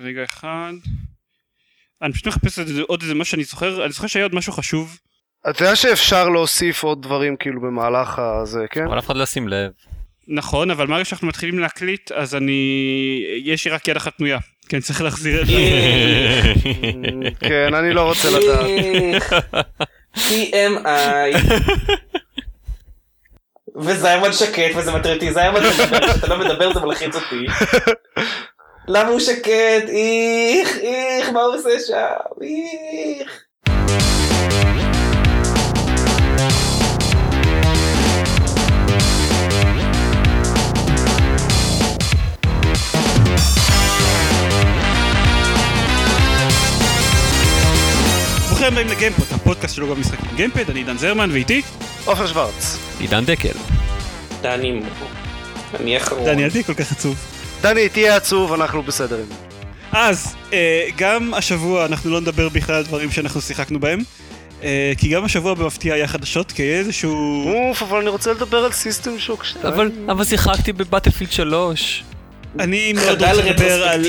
רגע אחד. אני פשוט מחפש עוד איזה משהו שאני זוכר, אני זוכר שהיה עוד משהו חשוב. אתה יודע שאפשר להוסיף עוד דברים כאילו במהלך הזה, כן? אבל אף אחד לא ישים לב. נכון, אבל מהרגע שאנחנו מתחילים להקליט, אז אני... יש לי רק יד אחת פנויה. כן, צריך להחזיר את זה. כן, אני לא רוצה לדעת. TMI. וזיימון שקט וזה מטריד אותי, זיימון כשאתה לא מדבר זה מלחיץ אותי. למה הוא שקט? איך, איך, מה הוא עושה שם? איך. ברוכים הבאים לגיימפוד, הפודקאסט שלו במשחקים גיימפד, אני עידן זרמן ואיתי עופר שוורץ. עידן דקל. דני, אני אחרון. דני אל תהיה כל כך עצוב. דני, תהיה עצוב, אנחנו בסדר עם זה. אז, אה, גם השבוע אנחנו לא נדבר בכלל על דברים שאנחנו שיחקנו בהם. אה, כי גם השבוע במפתיע היה חדשות, כי היה איזשהו... אוף, אבל אני רוצה לדבר על System Shock 2. אבל, אבל שיחקתי ב Battlefield 3. אני מאוד רוצה לדבר על...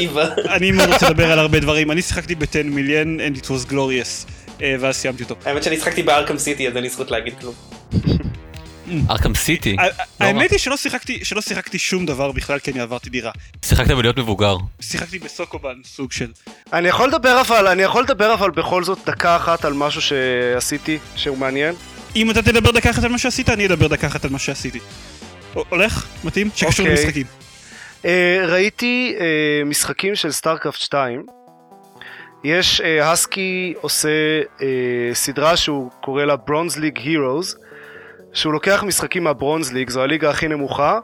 אני מאוד רוצה לדבר על הרבה דברים. אני שיחקתי ב-10 מיליון and it was glorious. אה, ואז סיימתי אותו. האמת שאני שחקתי בארקם סיטי אז אין לי זכות להגיד כלום. ארכם סיטי. ה- האמת היא שלא שיחקתי, שום דבר בכלל כי אני עברתי דירה. שיחקת בלהיות מבוגר. שיחקתי בסוקובן, סוג של... אני יכול לדבר אבל, אני יכול לדבר אבל בכל זאת דקה אחת על משהו שעשיתי, שהוא מעניין? אם אתה תדבר דקה אחת על מה שעשית, אני אדבר דקה אחת על מה שעשיתי. הולך? מתאים? שקשור אוקיי. למשחקים. אה, ראיתי אה, משחקים של סטארקרפט 2. יש, Husky עושה אה, סדרה שהוא קורא לה Bronze League Heroes, שהוא לוקח משחקים מה Bronze League, זו הליגה הכי נמוכה,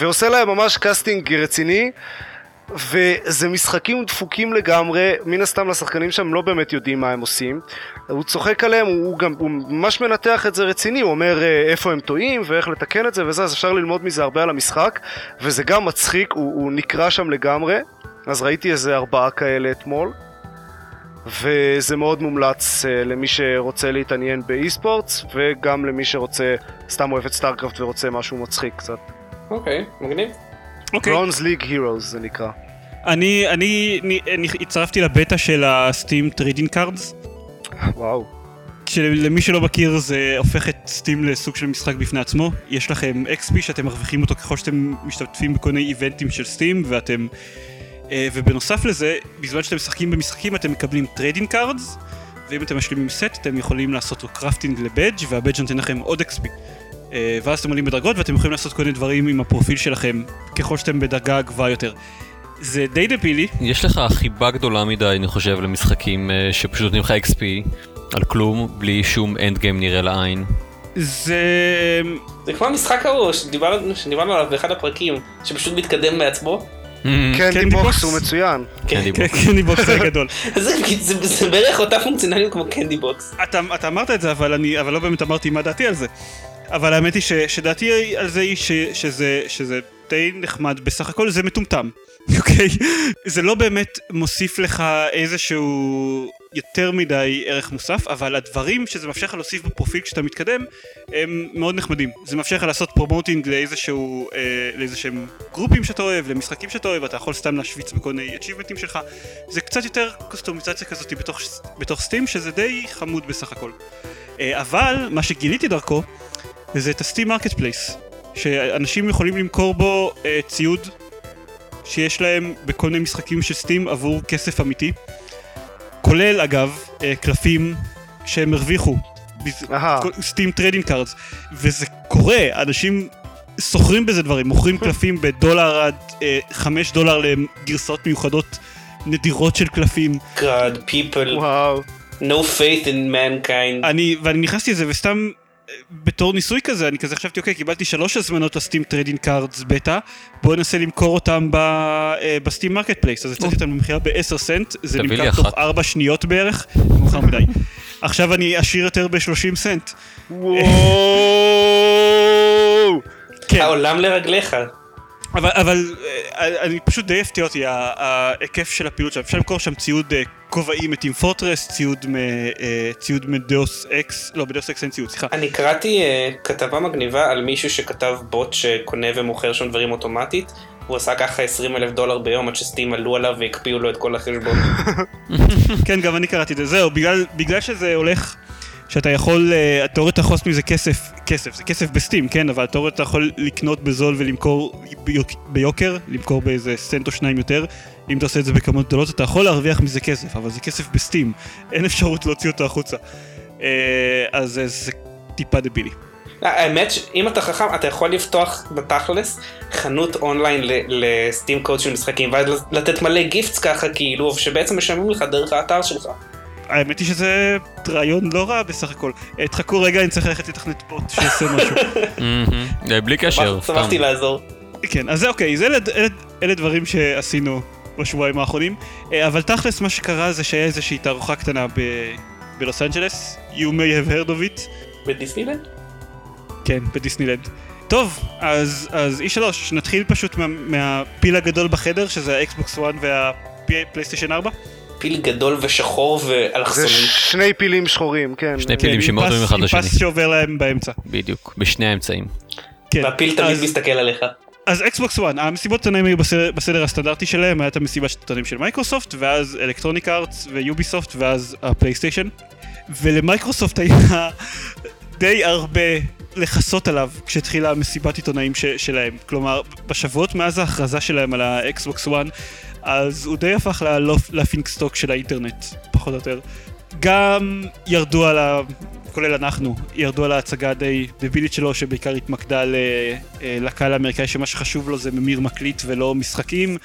ועושה להם ממש casting רציני, וזה משחקים דפוקים לגמרי, מן הסתם השחקנים שם לא באמת יודעים מה הם עושים. הוא צוחק עליהם, הוא, הוא גם, הוא ממש מנתח את זה רציני, הוא אומר אה, איפה הם טועים ואיך לתקן את זה וזה, אז אפשר ללמוד מזה הרבה על המשחק, וזה גם מצחיק, הוא, הוא נקרע שם לגמרי, אז ראיתי איזה ארבעה כאלה אתמול. וזה מאוד מומלץ אה, למי שרוצה להתעניין ב e-sports וגם למי שרוצה, סתם אוהב את StarCraft ורוצה משהו מצחיק קצת. אוקיי, מגניב. אוקיי. Bronze League Heroes זה נקרא. אני, אני, אני, אני הצטרפתי לבטא של ה Steam Trading Cards. וואו. שלמי שלא מכיר זה הופך את Steam לסוג של משחק בפני עצמו. יש לכם XP שאתם מרוויחים אותו ככל שאתם משתתפים בכל מיני איבנטים של Steam ואתם... אה, ובנוסף לזה, בזמן שאתם משחקים במשחקים אתם מקבלים trading cards ואם אתם משלימים סט אתם יכולים לעשות crafting ל badge וה badge נותן לכם עוד XP. אה, ואז אתם עולים בדרגות ואתם יכולים לעשות כל מיני דברים עם הפרופיל שלכם ככל שאתם בדרגה גבוהה יותר. זה די דבילי, יש לך חיבה גדולה מדי, אני חושב, למשחקים אה, שפשוט נותנים לך XP על כלום, בלי שום end game נראה לעין. זה... זה כמו המשחק ההוא שדיברנו שדיברנו עליו באחד הפרקים, שפשוט מתקדם מעצמו. Candy Candy Box. הוא מצוין. Candy Box. היה גדול. זה, זה, זה בערך אותה פונקציונליות כמו Candy Box. אתה, אתה אמרת את זה, אבל, אני, אבל לא באמת אמרתי מה דעתי על זה. אבל האמת היא ש, שדעתי על זה היא שזה די נחמד, בסך הכל זה מטומטם, אוקיי? זה לא באמת מוסיף לך איזשהו יותר מדי ערך מוסף, אבל הדברים שזה מאפשר לך להוסיף בפרופיל כשאתה מתקדם, הם מאוד נחמדים. זה מאפשר לך לעשות promoting לאיזשהו, אה, לאיזשהם גרופים שאתה אוהב, למשחקים שאתה אוהב, אתה יכול סתם להשוויץ בכל מיני achievement ים שלך. זה קצת יותר קוסטומיזציה כזאת בתוך, בתוך Steam, שזה די חמוד בסך הכל. אה, אבל מה שגיליתי דרכו זה את ה Steam marketplace שאנשים יכולים למכור בו אה, ציוד שיש להם בכל מיני משחקים של Steam עבור כסף אמיתי כולל אגב אה, קלפים שהם הרוויחו. Steam Trading Cards וזה קורה אנשים סוחרים בזה דברים מוכרים קלפים בדולר עד אה, חמש דולר לגרסאות מיוחדות נדירות של קלפים God, people, וואו. no faith in mankind. אני, ואני נכנסתי לזה וסתם בתור ניסוי כזה, אני כזה חשבתי, אוקיי, קיבלתי שלוש הזמנות ל Steam Trading Cards בטא, בואו ננסה למכור אותם ב, אה, ב Steam marketplace, אז הצעתי אותם במכירה ב-10 סנט, זה נמכר תוך אחת. 4 שניות בערך, מאוחר מדי. עכשיו אני עשיר יותר ב-30 סנט. כן, העולם לרגליך. אבל, אבל אה, אני פשוט די הפתיע אותי ההיקף של הפעילות שם. אפשר למכור שם ציוד אה, כובעי מ Team Fortress, ציוד מ- אה, ציוד מ Deus Ex, לא ב Deus Ex אין ציוד, סליחה. אני קראתי אה, כתבה מגניבה על מישהו שכתב בוט שקונה ומוכר שם דברים אוטומטית, הוא עשה ככה 20 אלף דולר ביום עד ש Steam עלו עליו והקפיאו לו את כל החשבון. כן, גם אני קראתי את זה. זהו, בגלל, בגלל שזה הולך, שאתה יכול, אה, התיאוריות אתה יכול לעשות מזה כסף, כסף, זה כסף בסטים, כן, אבל התיאוריות אתה יכול לקנות בזול ולמכור ביוק, ביוקר, למכור באיזה סנט או שניים יותר. אם אתה עושה את זה בכמות גדולות, אתה יכול להרוויח מזה כסף, אבל זה כסף בסטים. אין אפשרות להוציא אותו החוצה. אה, אז אה, זה טיפה דבילי. האמת שאם אתה חכם אתה יכול לפתוח בתכלס חנות אונליין לסטים קוד של משחקים ואז לתת מלא גיפטס ככה כאילו שבעצם משלמים לך דרך האתר שלך. האמת היא שזה רעיון לא רע בסך הכל. אה, תחכו רגע, אני צריך ללכת לתכנת בוט שיעשה משהו. אה, בלי קשר, סתם. שמחתי לעזור. כן, אז זה אוקיי, זה אלה דברים שעשינו בשבועיים האחרונים, אה, אבל תכלס מה שקרה זה שהיה איזושהי תערוכה קטנה ב... בלוס אנג'לס, you may have heard of it, בדיסנילנד? כן, בדיסנילנד. טוב, אז, אז E3, נתחיל פשוט מה, מהפיל הגדול בחדר, שזה האקסבוקס 1 והפלייסטיישן 4. פיל גדול ושחור זה ואלכסוני. שני פילים שחורים, כן. שני פילים כן, שמאוד דומים אחד לשני. עם פס שעובר להם באמצע. בדיוק, בשני האמצעים. כן. והפיל תמיד אז- מסתכל עליך. אז אקסבוקס 1, המסיבות עיתונאים היו בסדר, בסדר הסטנדרטי שלהם, הייתה מסיבת עיתונאים של מייקרוסופט, ואז Electronic Arts ו Ubisoft, ואז הפלייסטיישן. ולמייקרוסופט היה די הרבה לכסות עליו כשהתחילה המסיבת עיתונאים ש- שלהם. כלומר, בשבועות מאז ההכרזה שלהם על האקסבוקס 1, אז הוא די הפך ל laughing stock של האינטרנט, פחות או יותר. גם ירדו על ה... כולל אנחנו, ירדו על ההצגה הדי דבילית שלו, שבעיקר התמקדה. אה, לקהל האמריקאי שמה שחשוב לו זה ממיר מקליט ולא משחקים.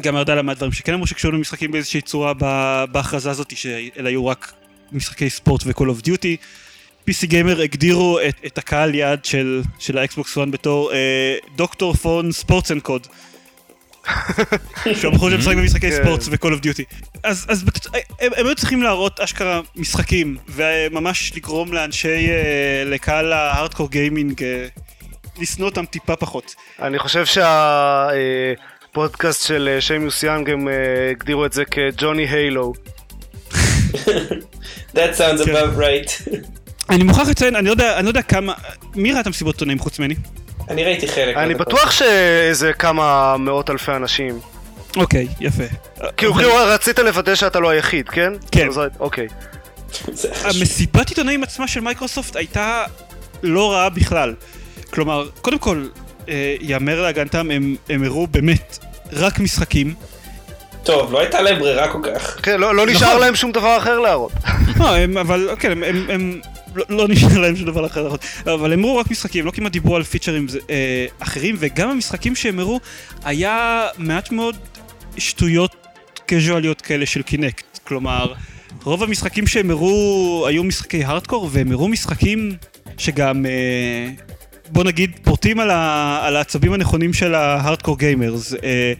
גם ירדה לה מהדברים שכן אמרו שקשורים למשחקים באיזושהי צורה בהכרזה הזאת, שאלה היו רק משחקי ספורט ו-call of duty. PC Gamer הגדירו את, את הקהל יעד של, של האקסבוקס 1 בתור Doctor von Sports and CoD. שהוא בחור שמשחק במשחקי כן. ספורט ו-call of duty. אז, אז בקצ... הם, היו צריכים להראות אשכרה משחקים, וממש לגרום לאנשי, אה, לקהל ה hardcore gaming, אה, לשנוא אותם טיפה פחות. אני חושב שהפודקאסט של אה, שיימיוס יאנג הם אה, הגדירו את זה כג'וני היילו. That sounds כן. about right. אני מוכרח לציין, אני לא יודע, אני לא יודע כמה, מי ראה את המסיבות עיתונאים חוץ ממני? אני ראיתי חלק. אני. בטוח שאיזה כמה מאות אלפי אנשים. אוקיי, יפה. כאילו, כאילו רצית לוודא שאתה לא היחיד, כן? כן. אז, אוקיי. המסיבת עיתונאים עצמה של מייקרוסופט הייתה לא רעה בכלל. כלומר, קודם כל, אה, יאמר להגנתם, הם, הם הראו באמת רק משחקים. טוב, לא הייתה להם ברירה כל כך. כן, לא לא נשאר נכון. להם שום דבר אחר להראות. לא, הם, אבל כן, הם, הם, הם לא, לא נשאר להם שום דבר אחר, נכון. אבל הם הראו רק משחקים, לא כמעט דיברו על פיצ'רים אה, אחרים, וגם המשחקים שהם הראו, היה מעט מאוד שטויות קזואליות כאלה של קינקט. כלומר, רוב המשחקים שהם הראו היו משחקי הארדקור, והם הראו משחקים שגם, אה, בוא נגיד, פורטים על, העצבים הנכונים של ה hardcore gamers. אה,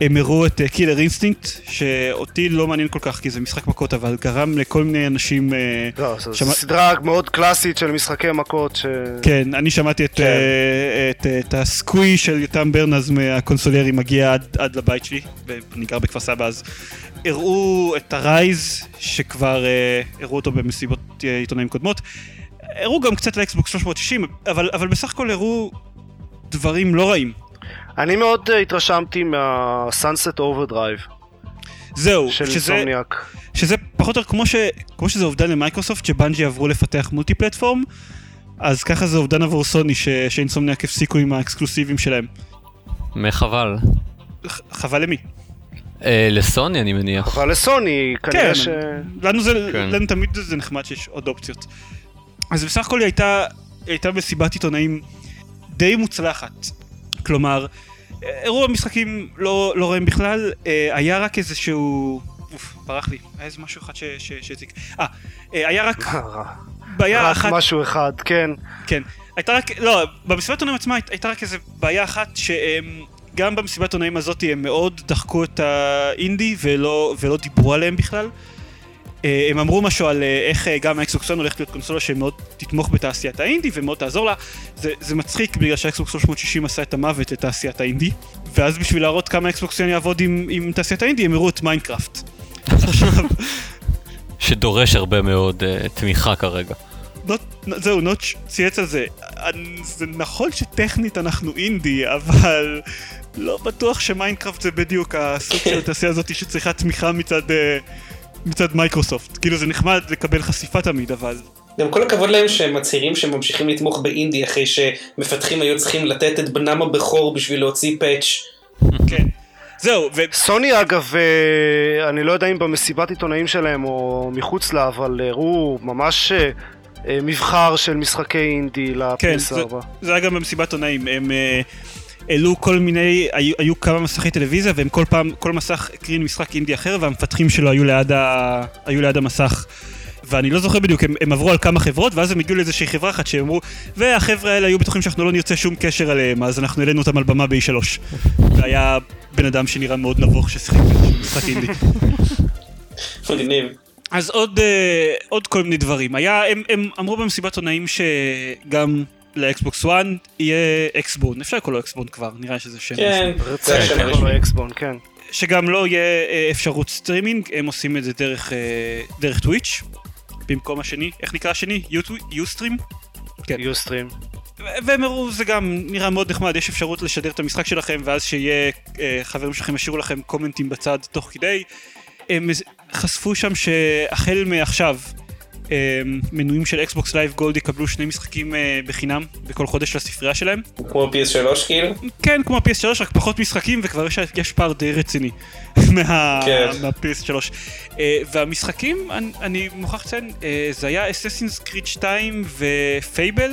הם הראו את Killer Instinct, שאותי לא מעניין כל כך כי זה משחק מכות, אבל גרם לכל מיני אנשים... אה, לא, זו שמע- סדרה מאוד קלאסית של משחקי מכות ש... כן, אני שמעתי את, כן. אה, את, את ה squee של יותם ברנז מהקונסולרי מגיע עד, עד לבית שלי, ואני גר בכפר סבא אז. הראו את ה Ryse, שכבר אה, הראו אותו במסיבות אה, עיתונאים קודמות. הראו גם קצת ל Xbox 360, אבל, אבל בסך הכל הראו דברים לא רעים. אני מאוד אה, התרשמתי מה-Sunset Overdrive זהו, של שזה, Insomniac. שזה פחות או יותר כמו, ש, כמו שזה אובדן למיקרוסופט, שבנג'י עברו לפתח multi platform, אז ככה זה אובדן עבור סוני, ש- ש Insomniac הפסיקו עם האקסקלוסיבים שלהם. מחבל. ח- חבל למי? אה, לסוני אני מניח. אבל לסוני, כן, כנראה ש... לנו, זה, כן. לנו תמיד זה נחמד שיש עוד אופציות. אז בסך הכל היא הייתה, הייתה מסיבת עיתונאים די מוצלחת. כלומר, אירוע משחקים לא, לא רעים בכלל, אה, היה רק איזשהו... אוף, ברח לי, היה איזה משהו אחד ש- ש- שהזיק. אה, אה, היה רק בעיה רק אחת, משהו אחד, כן. כן. הייתה רק, לא, במסיבת עיתונאים עצמה היית- הייתה רק איזה בעיה אחת שהם... גם במסיבת עיתונאים הזאת הם מאוד דחקו את האינדי ולא, ולא דיברו עליהם בכלל. אה, הם אמרו משהו על אה, איך אה, גם ה Xbox 1 הולכת להיות קונסולה שמאוד תתמוך בתעשיית האינדי ומאוד תעזור לה. זה, זה מצחיק בגלל שה Xbox 360 עשה את המוות לתעשיית האינדי, ואז בשביל להראות כמה ה Xbox 1 יעבוד עם, עם תעשיית האינדי הם הראו את Minecraft. שדורש הרבה מאוד אה, תמיכה כרגע. נוץ', זהו, נוץ' צייץ על זה. זה נכון שטכנית אנחנו אינדי, אבל לא בטוח ש Minecraft זה בדיוק הסוג של התעשייה הזאת שצריכה תמיכה מצד, אה, מצד מייקרוסופט. כאילו זה נחמד לקבל חשיפה תמיד, אבל... גם כל הכבוד להם שהם מצהירים שהם ממשיכים לתמוך באינדי אחרי שמפתחים היו צריכים לתת את בנם הבכור בשביל להוציא patch. כן. זהו, ו... סוני אגב, אה, אני לא יודע אם במסיבת עיתונאים שלהם או מחוץ לה, אבל הראו ממש אה, אה, מבחר של משחקי אינדי כן, לפלייסטיישן 4. זה היה גם במסיבת עיתונאים, הם אה, העלו כל מיני, היו, היו כמה מסכי טלוויזיה והם כל פעם, כל מסך הקרין משחק אינדי אחר והמפתחים שלו היו ליד, ה, היו ליד המסך. ואני לא זוכר בדיוק, הם, הם עברו על כמה חברות ואז הם הגיעו לאיזושהי חברה אחת שהם אמרו והחבר'ה האלה היו בטוחים שאנחנו לא נרצה שום קשר אליהם אז אנחנו העלינו אותם על במה ב-E3 והיה בן אדם שנראה מאוד נבוך ששיחק במשחק אינדי מגניב. אז עוד, אה, עוד כל מיני דברים. היה, הם, הם אמרו במסיבת עונאים שגם לאקסבוקס 1 יהיה אקסבון, אפשר לקרוא לו אקסבון כבר, נראה שזה שם. כן, זה השם כן. הרשמי. אקסבון, כן. שגם לא יהיה אה, אפשרות סטרימינג, הם עושים את זה דרך, אה, דרך Twitch, במקום השני, איך נקרא השני? Ustream? כן. Ustream. והם הראו, זה גם נראה מאוד נחמד, יש אפשרות לשדר את המשחק שלכם, ואז שיהיה, אה, חברים שלכם ישאירו לכם קומנטים בצד תוך כדי. הם חשפו שם שהחל מעכשיו, מנויים של Xbox Live Gold יקבלו שני משחקים אה, בחינם בכל חודש לספרייה שלהם. כמו PS3 כאילו. כן, כמו ה-PS3, רק פחות משחקים, וכבר יש, יש פער די רציני מה, כן. מה-PS3. אה, והמשחקים, אני, אני מוכרח לציין, אה, זה היה Assassin's Creed 2 ו Fable,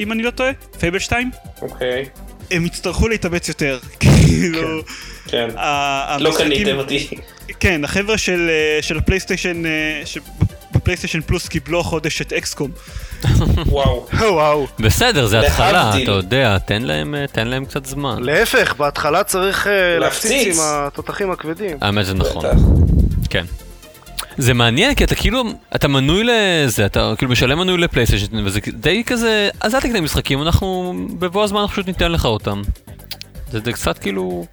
אם אני לא טועה, Fable 2. אוקיי. הם יצטרכו להתאמץ יותר, כאילו... כן. ה- לא קניתם אותי. כן, החבר'ה של, אה, של הפלייסטיישן, שבפלייסטיישן פלוס קיבלו החודש את אקסקום. וואו. וואו. בסדר, זה התחלה. אתה יודע, תן להם, אה, תן להם קצת זמן. להפך, בהתחלה צריך אה, להפציץ. עם התותחים הכבדים. האמת זה נכון. כן. זה מעניין כי אתה כאילו, אתה מנוי לזה, אתה כאילו משלם מנוי לפלייסטיישן וזה די כזה, אז אל תקנה משחקים, אנחנו בבוא הזמן אנחנו פשוט ניתן לך אותם. זה, זה קצת כאילו,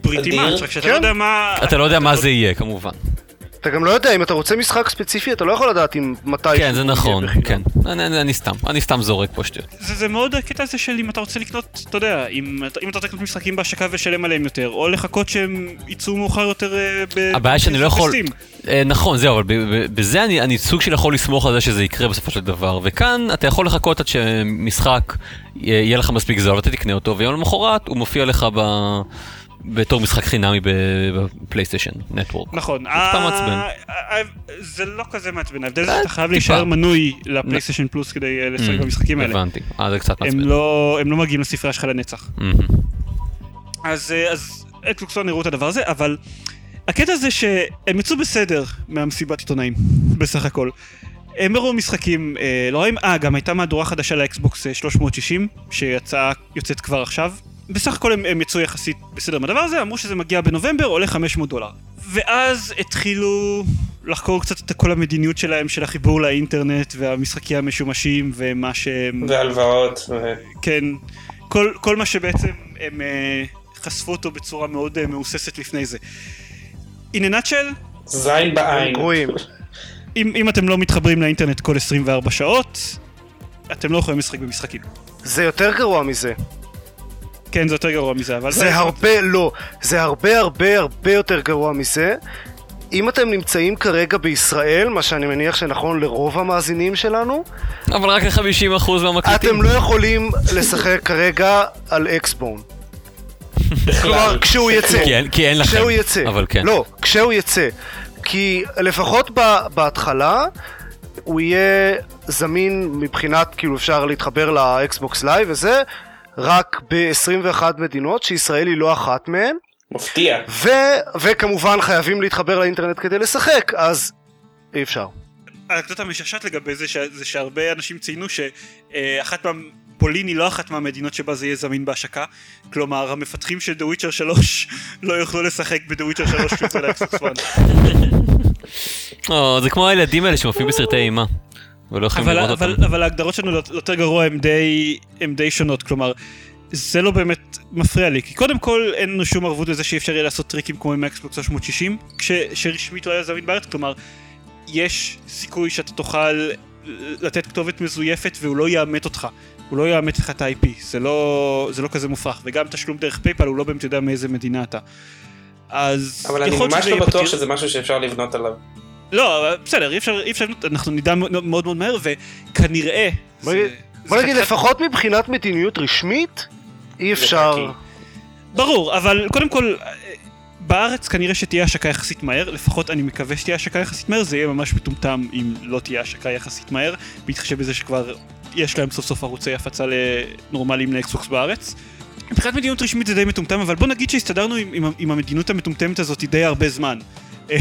פריטי אדיר. מאץ', רק שאתה. לא יודע מה... אתה לא יודע מה זה יהיה כמובן. אתה גם לא יודע, אם אתה רוצה משחק ספציפי, אתה לא יכול לדעת אם מתי... כן, זה נכון. כן. אני, אני, אני סתם, אני סתם זורק פה שטויות. זה, זה מאוד הקטע הזה של אם אתה רוצה לקנות, אתה יודע, אם, אתה- אם אתה רוצה לקנות משחקים בהשקה ולשלם עליהם יותר, או לחכות שהם יצאו מאוחר יותר אה, ב... הבעיה שאני לא יכול. אה, נכון זהו אבל ב- ב- בזה אני, אני סוג של יכול לסמוך על זה שזה יקרה בסופו של דבר וכאן אתה יכול לחכות עד שמשחק יהיה יהיה לך מספיק זול ואתה תקנה אותו ויום למחרת הוא מופיע לך ב... בתור משחק חינמי בפלייסטיישן נטוורק. נכון. סתם ה- מעצבן. ה- זה לא כזה מעצבן, ההבדל זה אה, שאתה חייב. להישאר מנוי לפלייסטיישן פלוס כדי אה, לשחק Mm, במשחקים האלה. הבנתי, אה זה קצת מעצבן. לא, הם לא מגיעים לספרייה שלך לנצח. מהמם. אז, אה, אז אקסבוקסון הראו את הדבר הזה, אבל הקטע זה שהם יצאו בסדר מהמסיבת עיתונאים, בסך הכל. הם הראו משחקים אה, לא רעים, אה, גם הייתה מהדורה חדשה לאקסבוקס אה, 360, שיצאה, יוצאת כבר עכשיו. בסך הכל הם, הם יצאו יחסית בסדר מהדבר הזה, אמרו שזה מגיע בנובמבר, עולה 500 דולר. ואז התחילו לחקור קצת את כל המדיניות שלהם, של החיבור לאינטרנט, והמשחקים המשומשים, ומה שהם... והלוואות. כן, כל, כל מה שבעצם הם אה, חשפו אותו בצורה מאוד אה, מהוססת לפני זה. In a nutshell, זין בעין. גרועים. אם, אם אתם לא מתחברים לאינטרנט כל 24 שעות, אתם לא יכולים לשחק במשחקים. זה יותר גרוע מזה. כן, זה יותר גרוע מזה, אבל... זה הרבה, לא. זה הרבה הרבה הרבה יותר גרוע מזה. אם אתם נמצאים כרגע בישראל, מה שאני מניח שנכון לרוב המאזינים שלנו, אבל רק ל-50% מהמקליטים. אתם לא יכולים לשחק כרגע על אקסבון. כלומר, כשהוא יצא. כי אין- כי אין לכם. כשהוא יצא. אבל כן. לא, כשהוא יצא. כי לפחות ב- בהתחלה, הוא יהיה זמין מבחינת, כאילו אפשר להתחבר ל Xbox Live וזה, רק ב-21 מדינות, שישראל היא לא אחת מהן. מפתיע. ו- וכמובן חייבים להתחבר לאינטרנט כדי לשחק, אז אי אפשר. האנקדוטה המשעשעת לגבי זה, ש... זה שהרבה אנשים ציינו שאחת מה... פולין היא לא אחת מהמדינות שבה זה יהיה זמין בהשקה, כלומר המפתחים של The Witcher 3 לא יוכלו לשחק ב-The Witcher 3 כשיוצא ל Xbox 1. או, זה כמו הילדים האלה שמופיעים בסרטי אימה. ולא יכולים אבל, לראות אבל, אותם. אבל ההגדרות שלנו לא- יותר גרוע הן די, די שונות, כלומר, זה לא באמת מפריע לי, כי קודם כל אין לנו שום ערבות לזה שאי אפשר יהיה לעשות טריקים כמו עם ה Xbox 360, כש, שרשמית לא היה זמין בארץ, כלומר, יש סיכוי שאתה תוכל לתת כתובת מזויפת והוא לא יאמת אותך. הוא לא יאמת לך את ה-IP, זה לא, זה לא כזה מופרך, וגם תשלום דרך פייפל הוא לא באמת יודע מאיזה מדינה אתה. אז אבל אני ממש שזה לא בטוח פתיר. שזה משהו שאפשר לבנות עליו. לא, בסדר, אי אפשר, אי אפשר, אנחנו נדע מאוד מאוד מאוד מהר, וכנראה... בוא זה- נגיד- זה בוא נגיד, חתיכת- לפחות מבחינת מדיניות רשמית, אי אפשר... ברור, אבל קודם כל, בארץ כנראה שתהיה השקה יחסית מהר, לפחות אני מקווה שתהיה השקה יחסית מהר, זה יהיה ממש מטומטם אם לא תהיה השקה יחסית מהר, בהתחשב בזה שכבר יש להם סוף סוף ערוצי הפצה נורמליים לאקסבוקס בארץ. מבחינת מדיניות רשמית זה די מטומטם, אבל בוא נגיד שהסתדרנו עם, עם, עם המדיניות המטומטמת הזאת די הרבה זמן.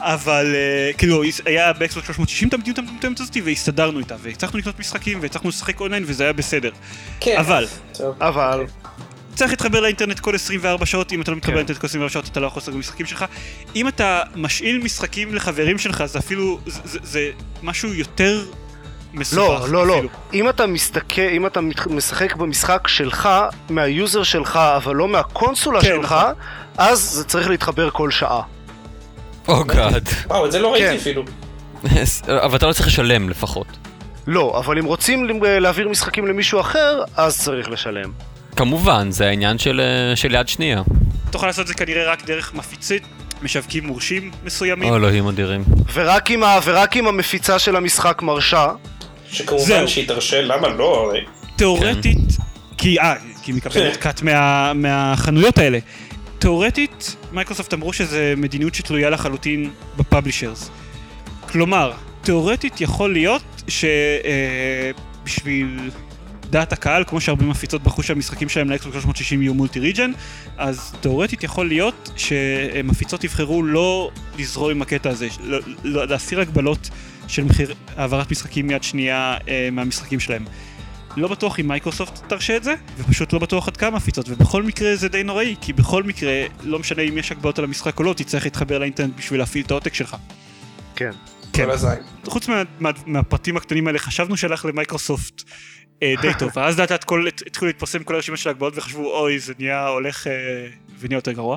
אבל אה, כאילו היה ב Xbox 360 את המדיניות המטומטמת הזאת והסתדרנו איתה והצלחנו לקנות משחקים והצלחנו לשחק אונליין וזה היה בסדר. כן. אבל. אבל... צריך להתחבר לאינטרנט כל 24 שעות, אם אתה לא מתחבר כן. לאינטרנט כל 24 שעות אתה לא יכול לשחק במשחקים שלך. אם אתה משאיל משחקים לחברים שלך זה אפילו, זה, זה, זה משהו יותר מסובך. לא, לא, לא. אם אתה מסתכל, אם אתה משחק במשחק שלך, מהיוזר שלך, אבל לא מהקונסולה כן, שלך, נכון. אז זה צריך להתחבר כל שעה. או גאד. וואו, את זה לא ראיתי כן. אפילו. אבל אתה לא צריך לשלם לפחות. לא, אבל אם רוצים להעביר משחקים למישהו אחר, אז צריך לשלם. כמובן, זה העניין של אה, של יד שנייה. תוכל לעשות את זה כנראה רק דרך מפיצי משווקים מורשים מסוימים. או אלוהים אדירים. ורק אם, ה, ורק אם המפיצה של המשחק מרשה, שכמובן זהו. שהיא תרשה, למה לא? הרי. תאורטית, כי, אה, כי היא מקבלת cut מה, מהחנויות האלה. תאורטית, מייקרוסופט אמרו שזה מדיניות שתלויה לחלוטין ב publishers. כלומר, תאורטית יכול להיות שבשביל דעת הקהל, כמו שהרבה מפיצות בחרו שהמשחקים שלהם ל Xbox 360 יהיו multi region, אז תאורטית יכול להיות שמפיצות יבחרו לא לזרום עם הקטע הזה, לא, לא, להסיר הגבלות של מכירה, העברת משחקים מיד שנייה אה, מהמשחקים שלהם. לא בטוח אם מייקרוסופט תרשה את זה, ופשוט לא בטוח עד כמה מפיצות, ובכל מקרה זה די נוראי, כי בכל מקרה, לא משנה אם יש הגבלות על המשחק או לא, תצטרך להתחבר לאינטרנט בשביל להפעיל את העותק שלך. כן. כן. חוץ מה, מה, מהפרטים הקטנים האלה, חשבנו שהלך למייקרוסופט אה, די טוב, ואז לאט לאט התחילו להתפרסם כל הרשימה של ההגבלות וחשבו אוי זה נהיה הולך אה, ונהיה יותר גרוע.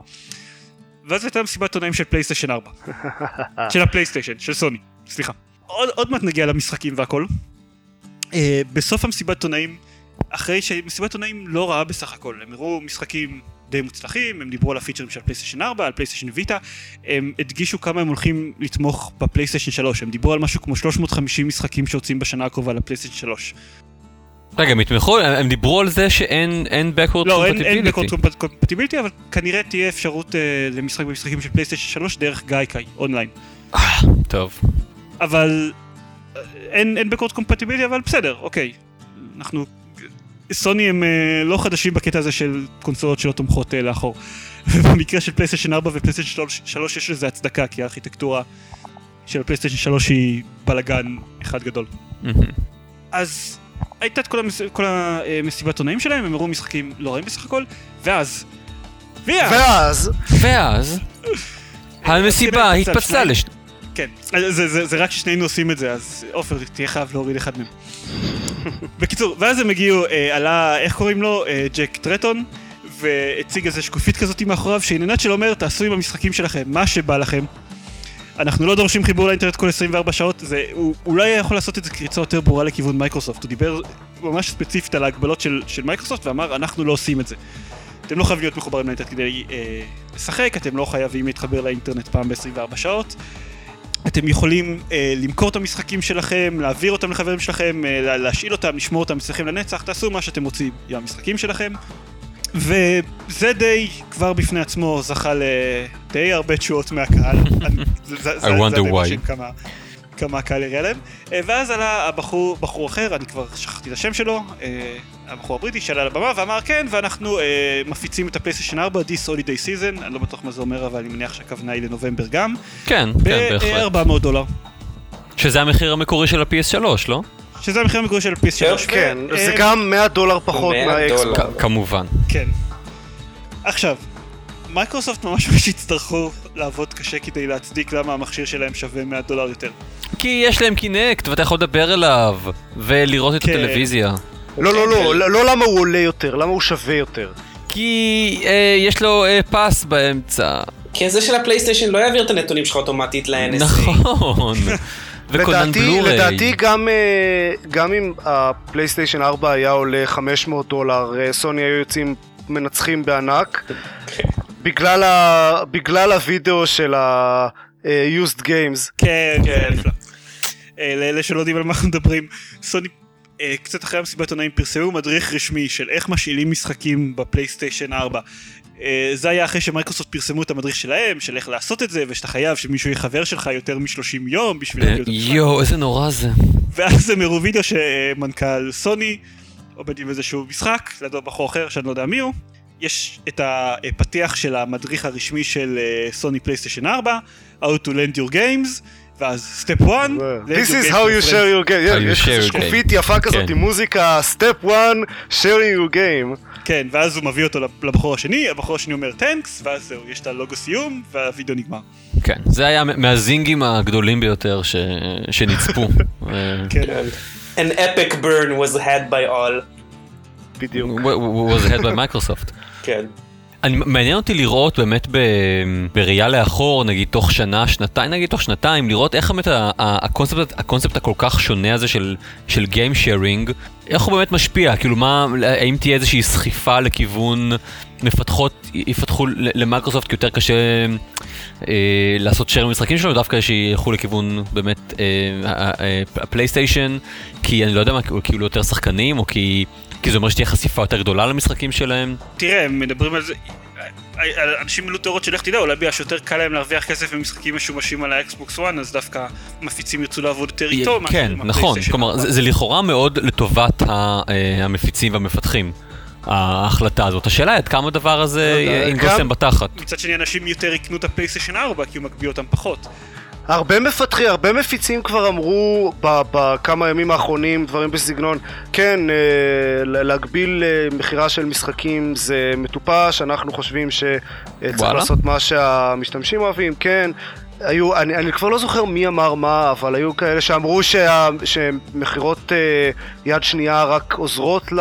ואז הייתה מסיבת עיתונאים של פלייסטיישן 4. של הפלייסטיישן, של סוני, סליחה. עוד, עוד מעט נגיע למשחקים והכל. אה, בסוף המסיבת עיתונאים, אחרי שמסיבת עיתונאים לא רעה בסך הכל, הם הראו משחקים די מוצלחים, הם דיברו על הפיצ'רים של פלייסטיישן 4, על פלייסטיישן ויטה, הם הדגישו כמה הם הולכים לתמוך בפלייסטיישן 3, הם דיברו על משהו כמו 350 משחקים שיוצאים בשנה הקרובה לפלייסטיישן 3. רגע, הם יתמכו, הם דיברו על זה שאין אין backward לא, אין, אין compatibility. אבל כנראה תהיה אפשרות אה, למשחק במשחקים של פלייסטיישן 3 דרך גייקאי, אונליין. טוב. אבל אה, אין, אין backward compatibility, אבל בסדר, אוקיי. אנחנו... סוני הם אה, לא חדשים בקטע הזה של קונסולות שלא תומכות אה, לאחור. ובמקרה של פלייסטיישן 4 ופלייסטיישן 3, 3 יש לזה הצדקה, כי הארכיטקטורה של פלייסטיישן 3 היא בלאגן אחד גדול. אז הייתה את כל, המס... כל המסיבת עונאים שלהם, הם הראו משחקים לא רעים בסך הכל, ואז... ואז... ואז, ואז, המסיבה התפצלה שניים. כן, זה, זה, זה, זה רק ששנינו עושים את זה, אז עופר תהיה חייב להוריד אחד מהם. בקיצור, ואז הם הגיעו, אה, עלה, איך קוראים לו? אה, ג'ק טרטון, והציג איזה שקופית כזאת מאחוריו, שעניינת שלו אומר, תעשו עם המשחקים שלכם מה שבא לכם. אנחנו לא דורשים חיבור לאינטרנט כל 24 שעות, זה, הוא אולי יכול לעשות את זה קריצה יותר ברורה לכיוון מייקרוסופט, הוא דיבר ממש ספציפית על ההגבלות של, של מייקרוסופט ואמר, אנחנו לא עושים את זה. אתם לא חייבים להיות מחוברים לאינטרנט כדי אה, לשחק, אתם לא חייבים להתחבר לאינטרנט פעם ב-24 שעות. אתם יכולים אה, למכור את המשחקים שלכם, להעביר אותם לחברים שלכם, אה, לה- להשאיל אותם, לשמור אותם אצלכם לנצח, תעשו מה שאתם רוצים עם המשחקים שלכם. וזה די כבר בפני עצמו זכה לדי הרבה תשואות מהקהל. אני- זה- זה- זה- wonder זה why. כמה, הקהל הריע להם. אה, ואז עלה הבחור, בחור אחר, אני כבר שכחתי את השם שלו, אה, הבחור הבריטי שעלה לבמה ואמר כן, ואנחנו אה, מפיצים את הפלייסטיישן 4, This Holiday Season, אני לא בטוח מה זה אומר, אבל אני מניח שהכוונה היא לנובמבר גם, כן, כן, בהחלט. ב-400 דולר. שזה המחיר המקורי של ה-PS3, לא? שזה המחיר המקורי של PS3. כן, ו- זה אה, גם 100 דולר פחות 100 מהאקסבוקס. דולר. כ- כמובן. כן. עכשיו, מייקרוסופט ממש ממש יצטרכו לעבוד קשה כדי להצדיק למה המכשיר שלהם שווה 100 דולר יותר. כי יש להם קינקט ואתה יכול לדבר אליו ולראות את כן. הטלוויזיה. לא, לא, לא, לא, לא למה הוא עולה יותר, למה הוא שווה יותר. כי אה, יש לו אה, פס באמצע. כי זה של הפלייסטיישן לא יעביר את הנתונים שלך אוטומטית ל-NSA. נכון. וקונן לדעתי, בלוריי. לדעתי גם, אה, גם אם הפלייסטיישן 4 היה עולה 500 דולר, סוני היו יוצאים מנצחים בענק. בגלל, ה, בגלל הווידאו של ה-used games. כן, כן. אה, לאלה שלא יודעים על מה אנחנו מדברים, סוני אה, קצת אחרי המסיבת עונאים פרסמו מדריך רשמי של איך משאילים משחקים בפלייסטיישן 4. אה, זה היה אחרי שמייקרוסופט פרסמו את המדריך שלהם, של איך לעשות את זה, ושאתה חייב שמישהו יהיה חבר שלך יותר מ-30 יום בשביל להביא אותו. יואו, איזה נורא זה. ואז הם הראו וידאו שמנכ"ל סוני עובד עם איזשהו משחק, לידו בחור אחר שאני לא יודע מי הוא. יש את הפתיח של המדריך הרשמי של אה, סוני פלייסטיישן 4, How to land your games, ואז סטפ 1, This is how you share your game. יש שקופית. יפה כזאת כן. עם מוזיקה, step one, sharing your game. כן, ואז הוא מביא אותו לבחור השני, הבחור השני אומר טנקס, ואז זהו, יש את הלוגו סיום, והווידאו נגמר. כן, זה היה מהזינגים הגדולים ביותר שנצפו. אה, כן. An epic burn was had by all. בדיוק. was had by Microsoft. כן. אני, מעניין אותי לראות באמת ב, בראייה לאחור, נגיד תוך שנה, שנתיים, נגיד תוך שנתיים, לראות איך באמת הקונספט, הקונספט הכל כך שונה הזה של, של Game Sharing, איך הוא באמת משפיע, כאילו מה, האם תהיה איזושהי סחיפה לכיוון מפתחות, יפתחו ל- למייקרוסופט כי יותר קשה אה, לעשות share במשחקים שלו, דווקא שילכו לכיוון באמת אה, ה- ה- הפלייסטיישן, כי אני לא יודע מה, כאילו יותר שחקנים, או כי, כי זה אומר שתהיה חשיפה יותר גדולה למשחקים שלהם. תראה, הם מדברים על זה, אנשים מילאו תיאוריות של איך תדע, אולי בגלל שיותר קל להם להרוויח כסף במשחקים משומשים על האקסבוקס 1, אז דווקא מפיצים ירצו לעבוד יותר איתו. כן, נכון, כלומר. זה, זה לכאורה מאוד לטובת אה, המפיצים והמפתחים, ההחלטה הזאת. השאלה היא עד כמה הדבר הזה לא יודע, ינגוס גם- להם בתחת. מצד שני אנשים יותר יקנו את הפלייסטיישן 4 כי הוא מגביל אותם פחות. הרבה מפתחים, הרבה מפיצים כבר אמרו בכמה ימים האחרונים דברים בסגנון כן, אה, להגביל אה, מכירה של משחקים זה מטופש, אנחנו חושבים שצריך וואלה. לעשות מה שהמשתמשים אוהבים, כן היו, אני, אני כבר לא זוכר מי אמר מה, אבל היו כאלה שאמרו שה, שמכירות אה, יד שנייה רק עוזרות ל...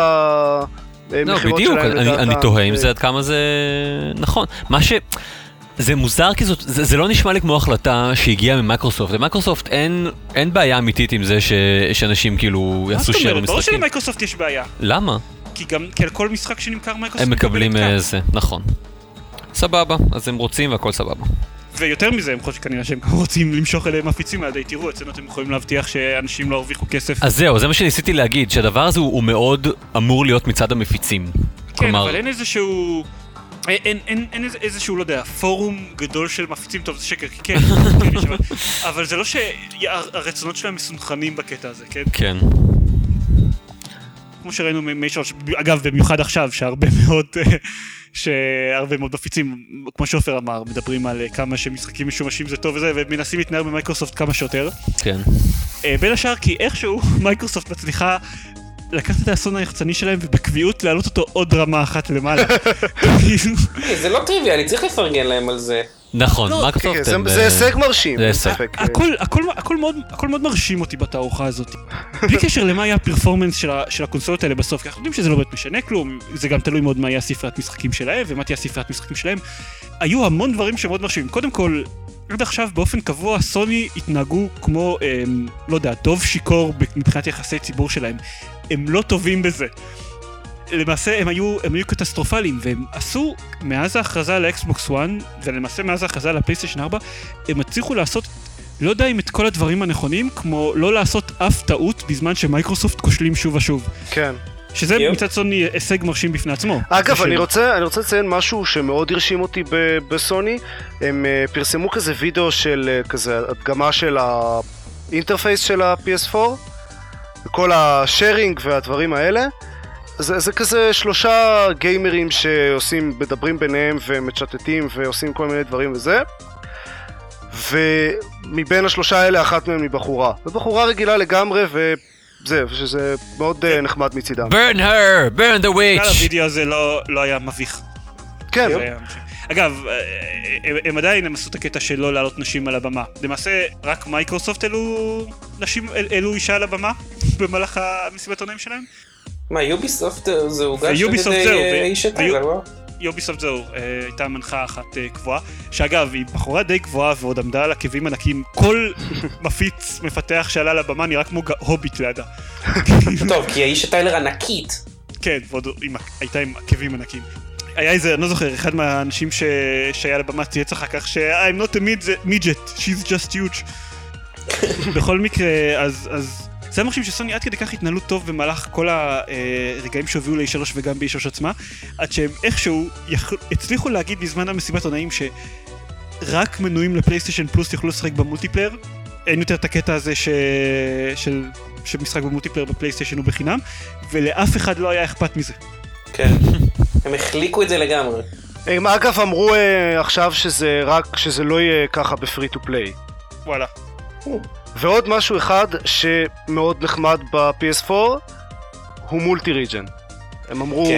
לא, בדיוק, אני, אני לדעתם. תוהה אם זה עד כמה זה נכון. מה ש... זה מוזר כי זאת, זה, זה לא נשמע לי כמו החלטה שהגיעה ממייקרוסופט. למייקרוסופט אין, אין בעיה אמיתית עם זה ש, שאנשים כאילו מה יעשו זאת שייר אומרת? ברור. שלמייקרוסופט יש בעיה. למה? כי גם כי על כל משחק שנמכר מייקרוסופט הם מקבלים אה. זה, נכון. סבבה, אז הם רוצים והכל סבבה. ויותר מזה, הם חושבים כנראה שהם רוצים למשוך אליהם מפיצים עד תראו, אצלנו אתם יכולים להבטיח שאנשים לא הרוויחו כסף. אז זהו, זה מה שניסיתי להגיד, שהדבר הזה הוא, הוא מאוד אמור להיות מצד המפיצים. כן, אבל אין איזשהו... אין, אין, אין, אין איזה- איזשהו, לא יודע, פורום גדול של מפיצים, טוב זה שקר, כי כן, כן יש, אבל, אבל זה לא שהרצונות שלהם מסונכרנים בקטע הזה, כן? כן. כמו שראינו מיישור, אגב, במיוחד עכשיו, שהרבה מאוד, אה, שהרבה מאוד מפיצים, כמו שעופר אמר, מדברים על אה, כמה שמשחקים משומשים זה טוב וזה, ומנסים להתנער במייקרוסופט כמה שיותר. כן. אה, בין השאר כי איכשהו מייקרוסופט מצליחה לקחת את האסון היחצני שלהם ובקביעות להעלות אותו עוד רמה אחת למעלה. היי, זה לא טריוויאלי, צריך לפרגן להם על זה. נכון, לא, כן, מייקרוסופט זה- הם... זה אה, הישג מרשים, זה הישג. הכל, מאוד, מרשים אותי בתערוכה הזאת. בלי קשר למה היה הפרפורמנס של, הקונסולות האלה בסוף, כי אנחנו יודעים שזה לא באמת משנה כלום, זה גם תלוי מאוד מה יהיה הספריית משחקים שלהם ומה תהיה הספריית משחקים שלהם. היו המון דברים שמאוד מרשימים. קודם כל, עד עכשיו באופן קבוע סוני התנהגו כמו, אמ, לא יודע, דוב שיכור מבחינת יחסי ציבור שלהם. הם לא טובים בזה. למעשה הם היו, הם היו קטסטרופליים, והם עשו, מאז ההכרזה על האקסבוקס 1, ולמעשה מאז ההכרזה על הפלייסטיישן 4, הם הצליחו לעשות, לא יודע אם את כל הדברים הנכונים, כמו לא לעשות אף טעות בזמן שמייקרוסופט כושלים שוב ושוב. כן. שזה יופ. מצד סוני הישג מרשים בפני עצמו. אגב, זה אני רוצה, אני רוצה לציין משהו שמאוד הרשים אותי ב- בסוני. הם אה, פרסמו כזה וידאו של אה, כזה הדגמה של ה interface של ה-PS4, וכל ה sharing והדברים האלה. זה, זה כזה שלושה גיימרים שעושים, מדברים ביניהם ומצ'טטים ועושים כל מיני דברים וזה. ומבין השלושה האלה אחת מהם היא בחורה. ובחורה רגילה לגמרי וזה, שזה מאוד אה, נחמד מצידם. burn her! burn the בכלל witch! הווידאו הזה לא, לא היה מביך. כן, זה אגב, אה, הם, הם עדיין הם עשו את הקטע של לא להעלות נשים על הבמה. למעשה, רק מייקרוסופט העלו נשים, העלו אישה על הבמה במהלך המסיבת עונאים שלהם. מה, יוביסופט אה, זה הוגש על ידי אה, איש הטיילר, לא? יוביסופט זהו, אה, הייתה מנחה אחת אה, קבועה, שאגב, היא בחורה די גבוהה ועוד עמדה על עקבים ענקים, כל מפיץ מפתח שעלה לבמה נראה כמו הוביט לידה. טוב, כי האיש הטיילר ענקית. כן, ועוד הייתה עם עקבים ענקים. היה איזה, אני לא זוכר, אחד מהאנשים ש... שהיה לבמה צייץ אחר כך ש-I'm not a mid- midget, she's just huge. בכל מקרה, אז, אז זה מרשים שסוני עד כדי כך התנהלו טוב במהלך כל הרגעים שהובילו ל-E3 וגם ב-E3 עצמה, עד שהם איכשהו יכול... הצליחו להגיד בזמן המסיבת עיתונאים שרק מנויים לפלייסטיישן פלוס יוכלו לשחק ב multiplayer. אין יותר את הקטע הזה ש... של... שמשחק ב multiplayer בפלייסטיישן הוא בחינם, ולאף אחד לא היה אכפת מזה. כן. הם החליקו את זה לגמרי. הם אגב אמרו אה, עכשיו שזה רק, שזה לא יהיה ככה ב free to play. וואלה. ועוד משהו אחד שמאוד נחמד ב-PS4 הוא multi-region. הם אמרו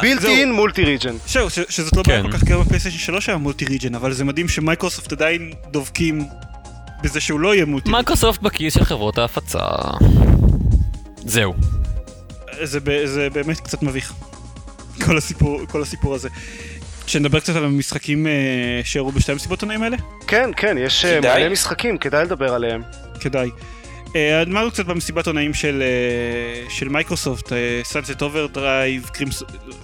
built-in multi-region. זהו, שזאת לא בעיה כן. כל כך גדולה בפלייסטיישן 3 היה multi-region, אבל זה מדהים שמייקרוסופט עדיין דובקים בזה שהוא לא יהיה multi-region. מייקרוסופט בכיס של חברות ההפצה. זהו. זה באמת קצת מביך. כל הסיפור, כל הסיפור הזה. שנדבר קצת על המשחקים אה, שהראו בשתי המסיבות עיתונאים האלה? כן, כן, יש אה, כדאי. מלא משחקים, כדאי לדבר עליהם. כדאי. אה, אמרנו קצת במסיבת עיתונאים של, אה, של מייקרוסופט, Sunset Overdrive,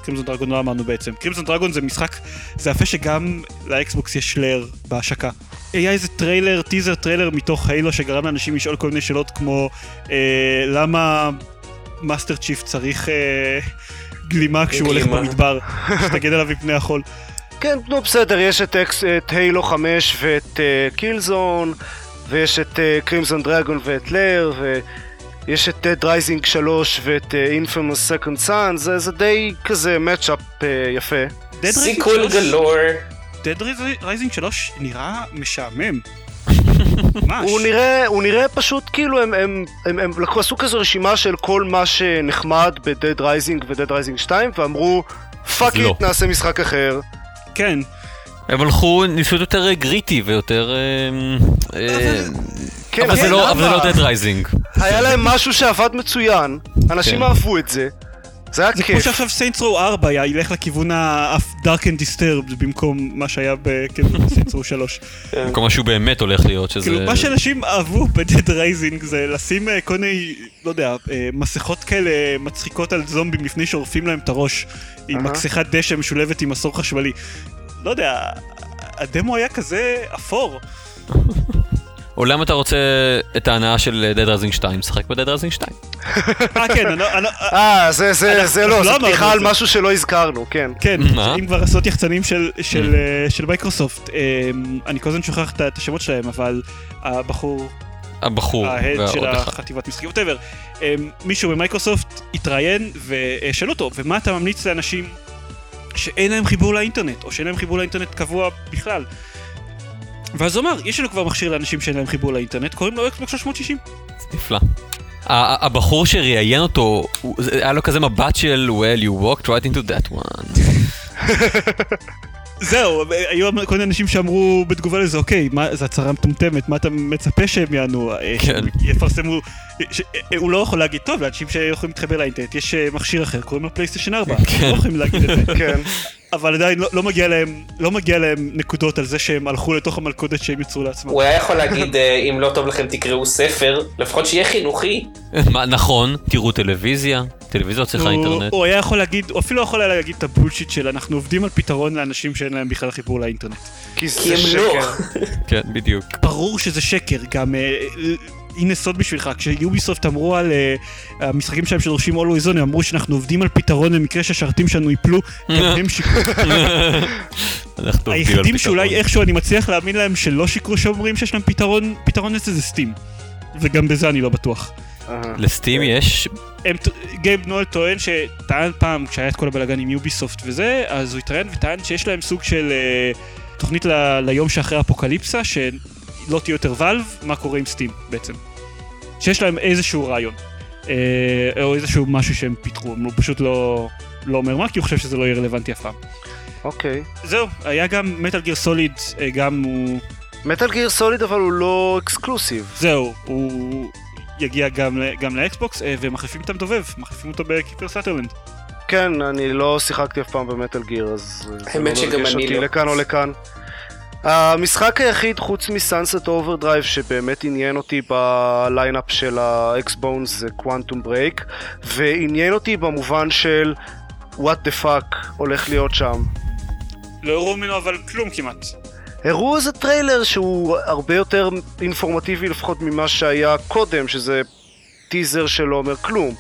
Crimson Dragon לא אמרנו בעצם. Crimson Dragon זה משחק, זה יפה שגם לאקסבוקס יש לר בהשקה. היה איזה טריילר, טיזר טריילר מתוך Halo שגרם לאנשים לשאול כל מיני שאלות כמו אה, למה Master Chief צריך אה, גלימה כשהוא הולך. במדבר, שתגן עליו מפני החול. כן, נו בסדר, יש את, אקס, את Halo 5 ואת Killzone, ויש את Crimson Dragon ואת לר, ויש את Dead Rising 3 ואת אה, Infamous Second Son, זה, די כזה matchup uh, יפה. Dead Rising sequel 3 galore. Dead Rising 3 נראה משעמם. ממש. הוא נראה, הוא נראה פשוט כאילו הם, הם, הם, הם לקחו, עשו כזו רשימה של כל מה שנחמד ב-Dead Rising ו-Dead Rising 2 ואמרו fuck לא. it נעשה משחק אחר. כן. הם הלכו, ניסו יותר gritty ויותר... אה, אה, כן, אבל זה כן, לא- אבל זה? לא Dead Rising. היה להם משהו שעבד מצוין, אנשים כן. אהבו את זה, זה היה זה כמו כיף. שעכשיו Saints Row 4 ילך לכיוון ה-Dark and Disturbed במקום מה שהיה ב Saints Row 3. במקום מה שהוא באמת הולך להיות, שזה... כאילו מה שאנשים אהבו ב-Dead Rising זה לשים אה, כל מיני, לא יודע, אה, מסכות כאלה מצחיקות על זומבים לפני שעורפים להם את הראש עם. מכסחת דשא משולבת עם מסור חשמלי. לא יודע, הדמו היה כזה אפור. או למה אתה רוצה את ההנאה של Dead Rising 2? שחק ב-Dead Rising 2. אה כן, אני לא- לא- אה, זה, זה, זה לא, לא זה פתיחה על. משהו שלא הזכרנו, כן. כן? אם כבר לעשות יחצנים של, של, אה, של מייקרוסופט, אה, אני כל הזמן שוכח את- השמות שלהם, אבל הבחור, הבחור ההד של. החטיבת משחקים, ווטאבר, מישהו במייקרוסופט התראיין ושאלו אותו, ומה אתה ממליץ לאנשים שאין להם חיבור לאינטרנט, או שאין להם חיבור לאינטרנט קבוע בכלל? ואז הוא אמר, יש לנו כבר מכשיר לאנשים שאין להם חיבור לאינטרנט, קוראים לו אקסבוק 360. נפלא. הבחור שראיין אותו, היה לו כזה מבט של well you walked right into that one. זהו, היו כל מיני אנשים שאמרו בתגובה לזה, אוקיי, מה, זו הצהרה מטומטמת, מה אתה מצפה שהם יענו? אה, כן. יפרסמו, ש- אה, הוא לא יכול להגיד, טוב, לאנשים שיכולים להתחבר לאינטרנט, יש אה, מכשיר אחר, קוראים לו פלייסטיישן 4, הם כן. לא יכולים להגיד את זה, כן. אבל עדיין לא, לא, מגיע להם, לא מגיע להם נקודות על זה שהם הלכו לתוך המלכודת שהם יצרו לעצמם. הוא היה יכול להגיד, אה, אם לא טוב לכם תקראו ספר, לפחות שיהיה חינוכי. מה, נכון, תראו טלוויזיה, טלוויזיה צריכה אינטרנט. הוא היה יכול להגיד, הוא אפילו יכול היה להגיד את הבולשיט של אנחנו עובדים על פתרון לאנשים שאין להם בכלל חיבור לאינטרנט. כי כי זה הם לא. שקר. כן, בדיוק. ברור שזה שקר, גם אה, הנה סוד בשבילך, כשיוביסופט אמרו על אה, המשחקים שלהם שדורשים Always On, הם אמרו שאנחנו עובדים על פתרון במקרה שהשרתים שלנו ייפלו, גם הם שיקרו. היחידים שאולי. איכשהו אני מצליח להאמין להם שלא שיקרו שאומרים שיש להם פתרון, פתרון לזה זה סטים. וגם בזה אני לא בטוח. לסטים יש, הם, גייב נואל טוען שטען פעם, כשהיה את כל הבלאגן עם יוביסופט וזה, אז הוא התראיין וטען שיש להם סוג של אה, תוכנית ליום שאחרי אפוקליפסה, שלא תהיה יותר ואלב, מה קורה עם סטים בעצם. שיש להם איזשהו רעיון, אה, או איזשהו משהו שהם פיתחו, הוא פשוט לא, לא אומר מה, כי הוא חושב שזה לא יהיה רלוונטי אף פעם. אוקיי. זהו, היה גם מטאל גיר סוליד, גם הוא, Metal Gear Solid אבל הוא לא exclusive. זהו, הוא יגיע גם, גם לאקסבוקס, אה, ומחליפים את המדובב, מחליפים אותו בקיפר סאטרלנד. כן, אני לא שיחקתי אף פעם ב-Metal Gear, אז... זה האמת לא שגם מרגש אני אותי לא. לכאן או לכאן. המשחק היחיד חוץ מסאנסט אוברדרייב שבאמת עניין אותי ב-lineup של ה-Xbox One זה Quantum Break ועניין אותי במובן של what the fuck הולך להיות שם. לא הראו ממנו אבל כלום כמעט. הראו איזה טריילר שהוא הרבה יותר אינפורמטיבי לפחות ממה שהיה קודם שזה טיזר שלא אומר כלום.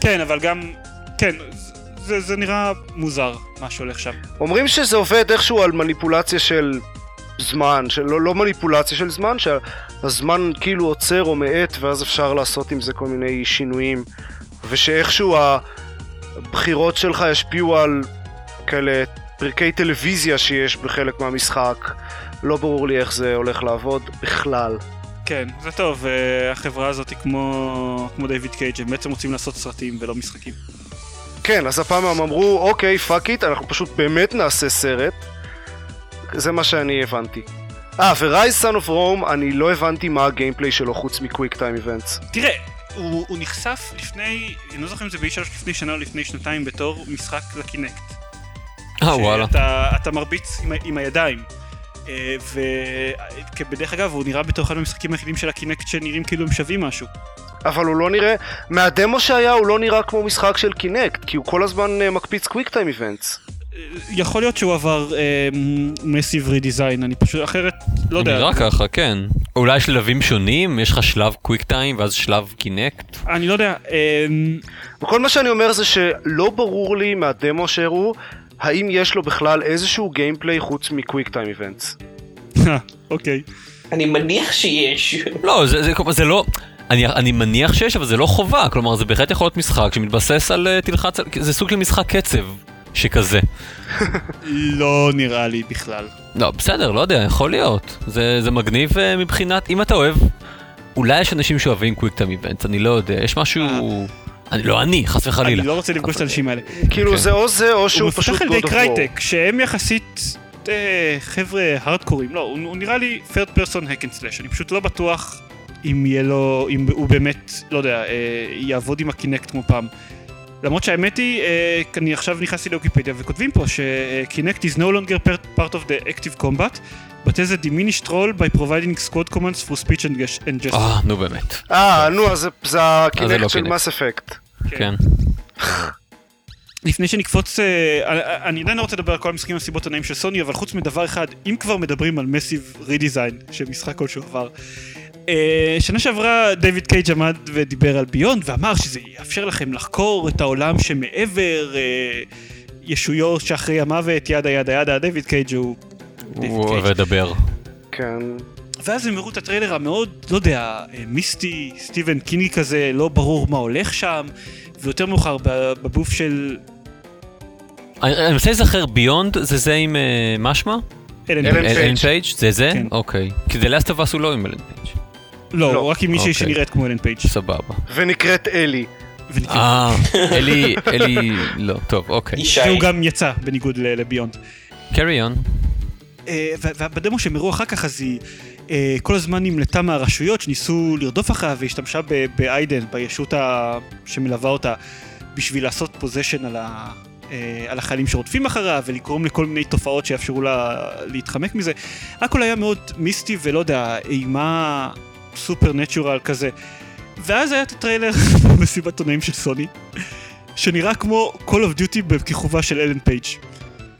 כן, אבל גם... כן, זה, זה נראה מוזר, מה שהולך שם. אומרים שזה עובד איכשהו על מניפולציה של זמן, של לא, לא מניפולציה של זמן, שהזמן כאילו עוצר או מאט ואז אפשר לעשות עם זה כל מיני שינויים ושאיכשהו הבחירות שלך ישפיעו על כאלה פרקי טלוויזיה שיש בחלק מהמשחק לא ברור לי איך זה הולך לעבוד בכלל. כן, זה טוב, אה, החברה הזאת היא כמו, כמו דיוויד קייג', הם בעצם רוצים לעשות סרטים ולא משחקים. כן, אז הפעם הם אמרו, אוקיי, fuck it, אנחנו פשוט באמת נעשה סרט. זה מה שאני הבנתי. אה, ו-Ryse: Son of Rome, אני לא הבנתי מה ה-gameplay שלו חוץ מ-quick time events. תראה, הוא, הוא נחשף לפני, אני לא זוכר אם זה ב-E3 לפני שנה או לפני שנתיים בתור משחק ל-Kinect. אה, וואלה. שאתה אתה מרביץ עם, עם הידיים. אה, ובדרך אגב הוא נראה בתור אחד המשחקים היחידים של ה-Kinect שנראים כאילו הם שווים משהו. אבל הוא לא נראה, מהדמו שהיה הוא לא נראה כמו משחק של Kinect, כי הוא כל הזמן אה, מקפיץ quick time events. אה, יכול להיות שהוא עבר massive redesign, אני פשוט אחרת לא יודע. נראה ככה, כן. אולי יש שלבים שונים? יש לך שלב quick time ואז שלב Kinect? אני לא יודע, אה, וכל מה שאני אומר זה שלא ברור לי מהדמו שהראו, האם יש לו בכלל איזשהו gameplay חוץ מ-quick time events. אוקיי. אני מניח שיש. לא, זה, זה, זה לא... אני, אני מניח שיש, אבל זה לא חובה. כלומר, זה בהחלט יכול להיות משחק שמתבסס על אה, תלחץ. זה סוג של משחק קצב שכזה. לא נראה לי בכלל. לא, בסדר, לא יודע, יכול להיות. זה, זה מגניב אה, מבחינת... אם אתה אוהב... אולי יש אנשים שאוהבים קוויק טיים איבנט, אני לא יודע. יש משהו... אני, לא אני, חס וחלילה. אני לא רוצה לפגוש את האנשים האלה. כאילו כן. זה או זה או הוא שהוא פשוט מפתח על ידי. קרייטק, שהם יחסית אה, חבר'ה הארדקורים, לא, הוא, הוא נראה לי third person hack and slash, אני פשוט לא בטוח אם יהיה לו, אם הוא באמת, לא יודע, אה, יעבוד עם הקינקט כמו פעם. למרות שהאמת היא, אה, אני עכשיו נכנסתי לאוקיפדיה וכותבים פה שקינקט is no longer part- part of the active combat, but has a diminished role by providing squad commands for speech and ges- and gesture. אה, נו באמת. אה, נו, אז זה- לא הקינקט של קינקט. מס אפקט. כן. לפני שנקפוץ, אה, אני- עדיין לא רוצה לדבר על כל המשחקים והסיבות הנעים של סוני, אבל חוץ מדבר אחד, אם כבר מדברים על מסיב רידיזיין, שמשחק כלשהו עבר, אה, שנה שעברה דיוויד קייג' עמד ודיבר על Beyond, ואמר שזה יאפשר לכם לחקור את העולם שמעבר, אה, ישויות שאחרי המוות, yada yada yada, דיוויד קייג' הוא... הוא אוהב. לדבר. כן. ואז הם הראו את הטריילר המאוד, לא יודע, אה, מיסטי, סטיבן קיני כזה, לא ברור מה הולך שם, ויותר מאוחר בבוף של אני מנסה להיזכר Beyond זה זה עם אה, מה שמה? אלן פייג'. זה זה? כן. אוקיי. כי The Last of Us הוא לא עם אלן פייג'. לא, לא. רק עם מישהי אוקיי. שנראית כמו אלן פייג'. סבבה. ונקראת אלי. אה, אלי, אלי, לא, טוב, אוקיי. ישי. והוא גם יצא, בניגוד ל- ל-Beyond. carry on. אה, ובדמו שהם הראו אחר כך, אז היא אה, כל הזמן נמלטה מהרשויות שניסו לרדוף אחריה והשתמשה באיידן, בישות שמלווה אותה, בשביל לעשות possession על, ה- אה, על החיילים שרודפים אחריה ולגרום לכל מיני תופעות שיאפשרו לה להתחמק מזה. הכל היה מאוד מיסטי ולא יודע, אימה supernatural כזה. ואז היה את הטריילר במסיבת עיתונאים של סוני, שנראה כמו Call of Duty בכיכובה של אלן פייג'.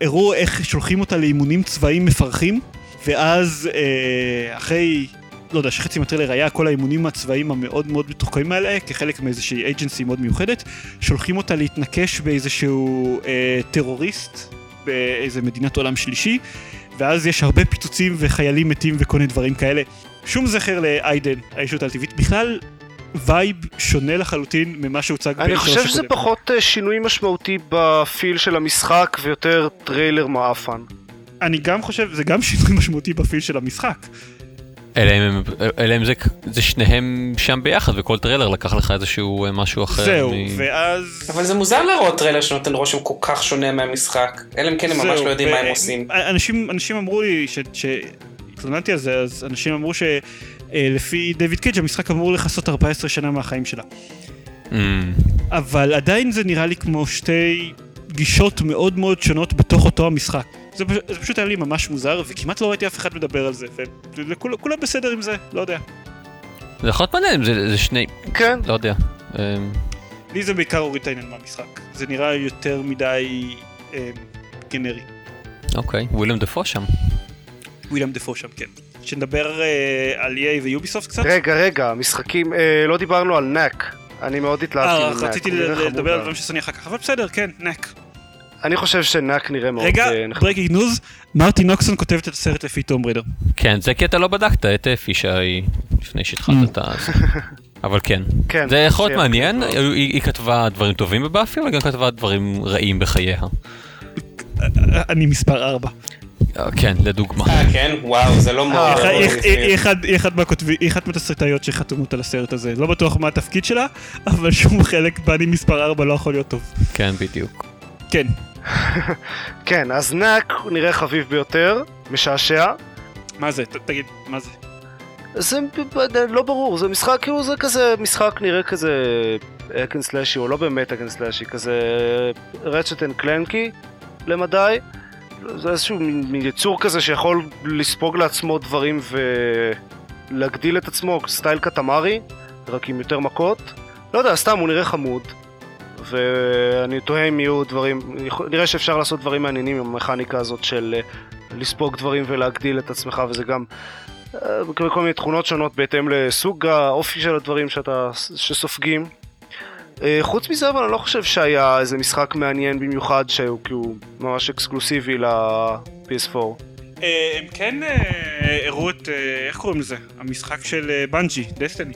הראו איך שולחים אותה לאימונים צבאיים מפרכים, ואז אה, אחרי, לא יודע, שחצי מהטריילר היה כל האימונים הצבאיים המאוד מאוד מתוחכמים האלה, כחלק מאיזושהי agency מאוד מיוחדת, שולחים אותה להתנקש באיזשהו אה, טרוריסט באיזה מדינת עולם שלישי, ואז יש הרבה פיצוצים וחיילים מתים וכל מיני דברים כאלה. שום זכר לאיידן, הישות הטבעית, בכלל vibe שונה לחלוטין ממה שהוצג אני ב-E3 חושב שזה הקודם. פחות אה, שינוי משמעותי ב feel של המשחק ויותר טריילר מעפן. אני גם חושב, זה גם שינוי משמעותי ב feel של המשחק. אלא אם זה- זה שניהם שם ביחד וכל טריילר לקח לך איזשהו אה, משהו אחר. זהו, מ- ואז... אבל זה מוזר לראות טריילר שנותן רושם כל כך שונה מהמשחק. אלא אם כן הם ממש לא יודעים מה הם עושים. אנשים, אנשים אמרו לי, שהתלוננתי על זה, אז אנשים אמרו שלפי דיוויד קייג' המשחק אמור לכסות 14 שנה מהחיים שלה. ממ, אבל עדיין זה נראה לי כמו שתי גישות מאוד מאוד שונות בתוך אותו המשחק. זה, פש- זה פשוט היה לי ממש מוזר, וכמעט לא ראיתי אף אחד מדבר על זה, וכולם בסדר עם זה, לא יודע. זה יכול להיות מעניין אם זה זה שני, כן, לא יודע. אמ, לי זה בעיקר הוריד את העניין מהמשחק. זה נראה יותר מדי אה, גנרי. אוקיי, וויליאם דפו שם. וויליאם דפו שם, כן. שנדבר אה, על EA ויוביסופט קצת? רגע, רגע, משחקים, אה, לא דיברנו על נאק. אני מאוד התלהבתי אה, מנאק. רציתי לדבר על. דברים שסוני אחר כך, אבל בסדר, כן, נק. אני חושב שנאק נראה מאוד רגע. breaking news, מרטי נוקסון כותבת את הסרט לפי Tomb Raider. כן, זה כי אתה לא בדקת את אה, Fisheye לפני שהתחלת. את ה... אבל כן. כן, זה יכול להיות. מעניין, היא היא כתבה דברים טובים בבאפי, אבל גם כתבה דברים רעים בחייה. אני מספר 4. אה, כן, לדוגמה. אה, כן? וואו, זה לא מאוד... אה, מאוד היא מגניב. אחד- היא אחת מהתסריטאיות שחתומות על הסרט הזה. לא בטוח מה התפקיד שלה, אבל שום חלק באני מספר 4 לא יכול להיות טוב. כן, בדיוק. כן, כן, אז Knack הוא נראה חביב ביותר, משעשע. מה זה? תגיד, מה זה? זה לא ברור, זה משחק, כאילו זה כזה, משחק נראה כזה hack and slash י, או לא באמת hack and slash י, כזה Ratchet & Clank י למדי. זה איזשהו מין מין יצור כזה שיכול לספוג לעצמו דברים ולהגדיל את עצמו, style Katamari, רק עם יותר מכות. לא יודע, סתם הוא נראה חמוד. ואני תוהה אם יהיו דברים, נראה שאפשר לעשות דברים מעניינים עם המכניקה הזאת של אה, לספוג דברים ולהגדיל את עצמך, וזה גם אה, כל מיני תכונות שונות בהתאם לסוג האופי של הדברים שאתה, שסופגים. אה, חוץ מזה אבל אני לא חושב שהיה איזה משחק מעניין במיוחד שהוא כאילו ממש אקסקלוסיבי ל-PS4. אה, הם כן אה, הראו את, איך קוראים לזה? המשחק של Bungie, Destiny.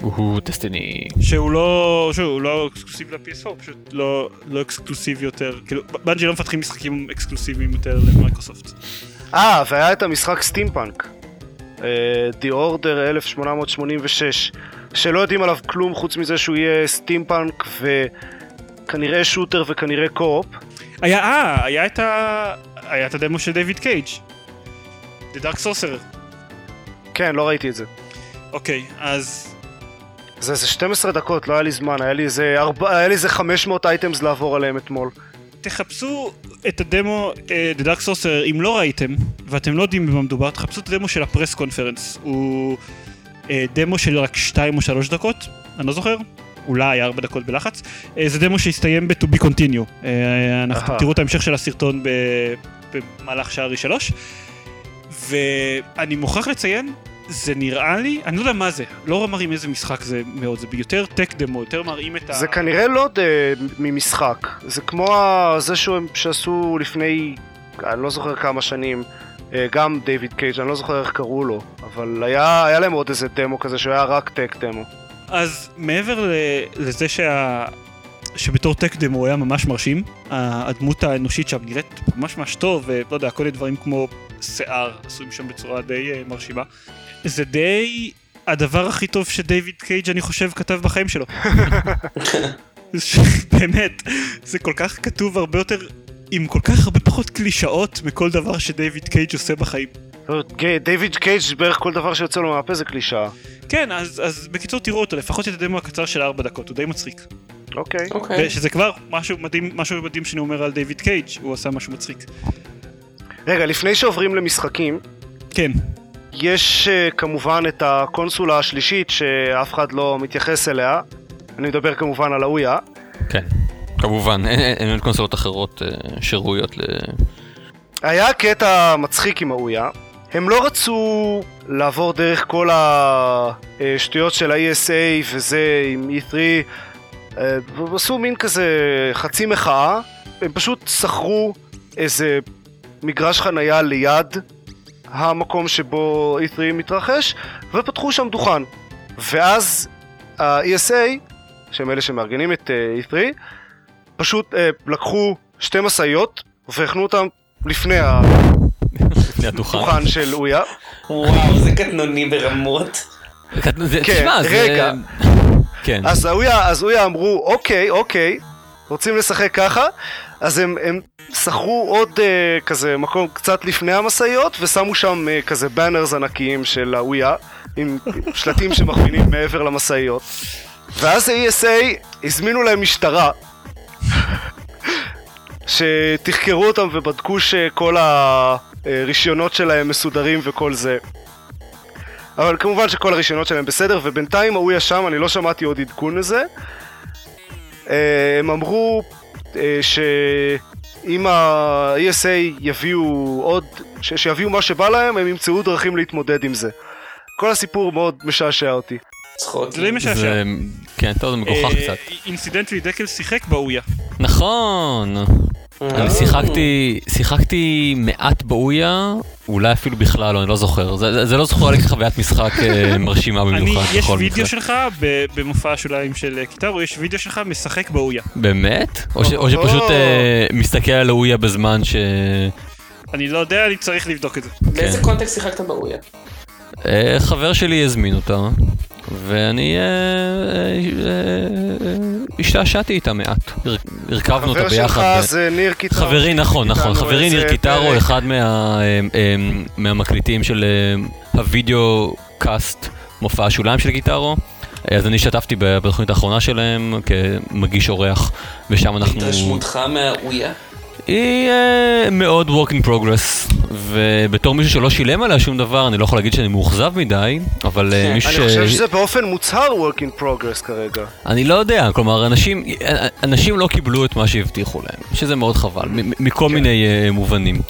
הוא Destiny. שהוא לא, שוב, הוא לא אקסקלוסיבי ל-PS4, הוא פשוט לא, לא אקסקלוסיבי יותר, כאילו, בנג'י לא מפתחים משחקים אקסקלוסיביים יותר למייקרוסופט. אה, והיה את המשחק סטימפאנק. אה, The Order 1886, שלא יודעים עליו כלום חוץ מזה שהוא יהיה סטימפאנק וכנראה שוטר וכנראה co-op. היה, אה, היה את ה... היה את הדמו של דיוויד קייג'. The Dark Sorcerer. כן, לא ראיתי את זה. אוקיי, אז זה איזה 12 דקות, לא היה לי זמן, היה לי איזה, ארבע, היה לי איזה 500 אייטמס לעבור עליהם אתמול. תחפשו את הדמו אה, The Dark Sorcerer, אם לא ראיתם, ואתם לא יודעים במה מדובר, תחפשו את הדמו של הפרס קונפרנס. הוא דמו של רק 2 או 3 דקות, אני לא זוכר. אולי 4 דקות בלחץ. אה, זה דמו שהסתיים ב-to be continue. אה, אנחנו אהה. תראו את ההמשך של הסרטון במהלך שערי 3. ואני מוכרח לציין, זה נראה לי, אני לא יודע מה זה, לא מראים איזה משחק זה מאוד, זה יותר טק דמו, יותר מראים את ה... זה כנראה לא ד... ממשחק, זה כמו ה- זה שהם- שעשו לפני, אני לא זוכר כמה שנים, אה, גם דיוויד קייג', אני לא זוכר איך קראו לו, אבל היה, היה להם עוד איזה דמו כזה שהוא היה רק טק דמו. אז מעבר לזה שה... שבתור tech demo הוא היה ממש מרשים, הדמות האנושית שם נראית ממש ממש טוב, ולא יודע, כל מיני דברים כמו שיער עשויים שם בצורה די אה, מרשימה. זה די הדבר הכי טוב שדייוויד קייג' אני חושב כתב בחיים שלו. באמת, זה כל כך כתוב הרבה יותר, עם כל כך הרבה פחות קלישאות מכל דבר שדייוויד קייג' עושה בחיים. דיוויד קייג' בערך כל דבר שיוצא לו מהפה זה קלישאה. כן, אז, אז בקיצור תראו אותו, לפחות את הדמו הקצר של 4 דקות, הוא די מצחיק. אוקיי. אוקיי. ושזה כבר משהו מדהים, משהו מדהים שאני אומר על דיוויד קייג', הוא עשה משהו מצחיק. רגע, לפני שעוברים למשחקים, כן, יש uh, כמובן את הקונסולה השלישית שאף אחד לא מתייחס אליה. אני מדבר כמובן על האויה. כן. כמובן, אין- קונסולות אחרות אה, שראויות ל... היה קטע מצחיק עם האויה. הם לא רצו לעבור דרך כל השטויות של ה-ESA וזה עם E3. אה, והם עשו מין כזה חצי מחאה. הם פשוט שכרו איזה מגרש חנייה ליד המקום שבו E3 מתרחש, ופתחו שם דוכן. ואז ה-ESA, שהם אלה שמארגנים את אה, E3, פשוט אה, לקחו שתי משאיות והכנו אותם לפני לפני הדוכן. של אויה. וואו, זה קטנוני ברמות. זה- כן. רגע. כן. אז אויה, אז אויה אמרו, אוקיי, אוקיי, רוצים לשחק ככה? אז הם, הם שכרו עוד אה, כזה מקום קצת לפני המשאיות ושמו שם אה, כזה באנרס ענקיים של האויה עם שלטים שמכווינים מעבר למשאיות. ואז ה-ESA הזמינו להם משטרה, שתחקרו אותם ובדקו שכל הרישיונות שלהם מסודרים וכל זה. אבל כמובן שכל הרישיונות שלהם בסדר, ובינתיים ההוא ישם, אני לא שמעתי עוד עדכון לזה. אה, הם אמרו אה, שאם ה-ESA יביאו עוד, שיביאו מה שבא להם, הם ימצאו דרכים להתמודד עם זה. כל הסיפור מאוד משעשע אותי. צחוקים. זה די משעשע. כן, טוב, זה מגוחך אה, קצת. incidentally דקל שיחק באויה. נכון. אה. אני שיחקתי, שיחקתי מעט באויה, אולי אפילו בכלל לא, אני לא זוכר. זה, זה- לא זוכר לי כחוויית משחק אה, מרשימה אני, במיוחד. יש בכל וידאו. שלך ב- במופע השוליים של קיטרו, יש וידאו שלך משחק באויה. באמת? או, ש, או שפשוט. אה, מסתכל על האויה בזמן ש... אני אני לא יודע, אני צריך לבדוק את זה. באיזה כן. קונטקסט שיחקת באויה? חבר שלי הזמין אותה, ואני אה, אה, אה, השתעשעתי איתה מעט. הר- הרכבנו אותה חבר שלך ביחד. זה ניר קיטר. חברי, נכון, נכון. חברי ניר קיטרו. אחד מה- מהמקליטים של ה video cast, מופע השוליים של קיטרו. אז אני השתתפתי ב- בתוכנית האחרונה שלהם כמגיש אורח, ושם אנחנו... התרשמותך מהאויה? היא אה, מאוד work in progress, ובתור מישהו שלא שילם עליה שום דבר, אני לא יכול להגיד שאני מאוכזב מדי, אבל אה, כן, מישהו אני חושב שזה באופן מוצהר work in progress כרגע. אני לא יודע, כלומר, אנשים, אנשים לא קיבלו את מה שהבטיחו להם, שזה מאוד חבל, מכל כן. מיני אה, מובנים.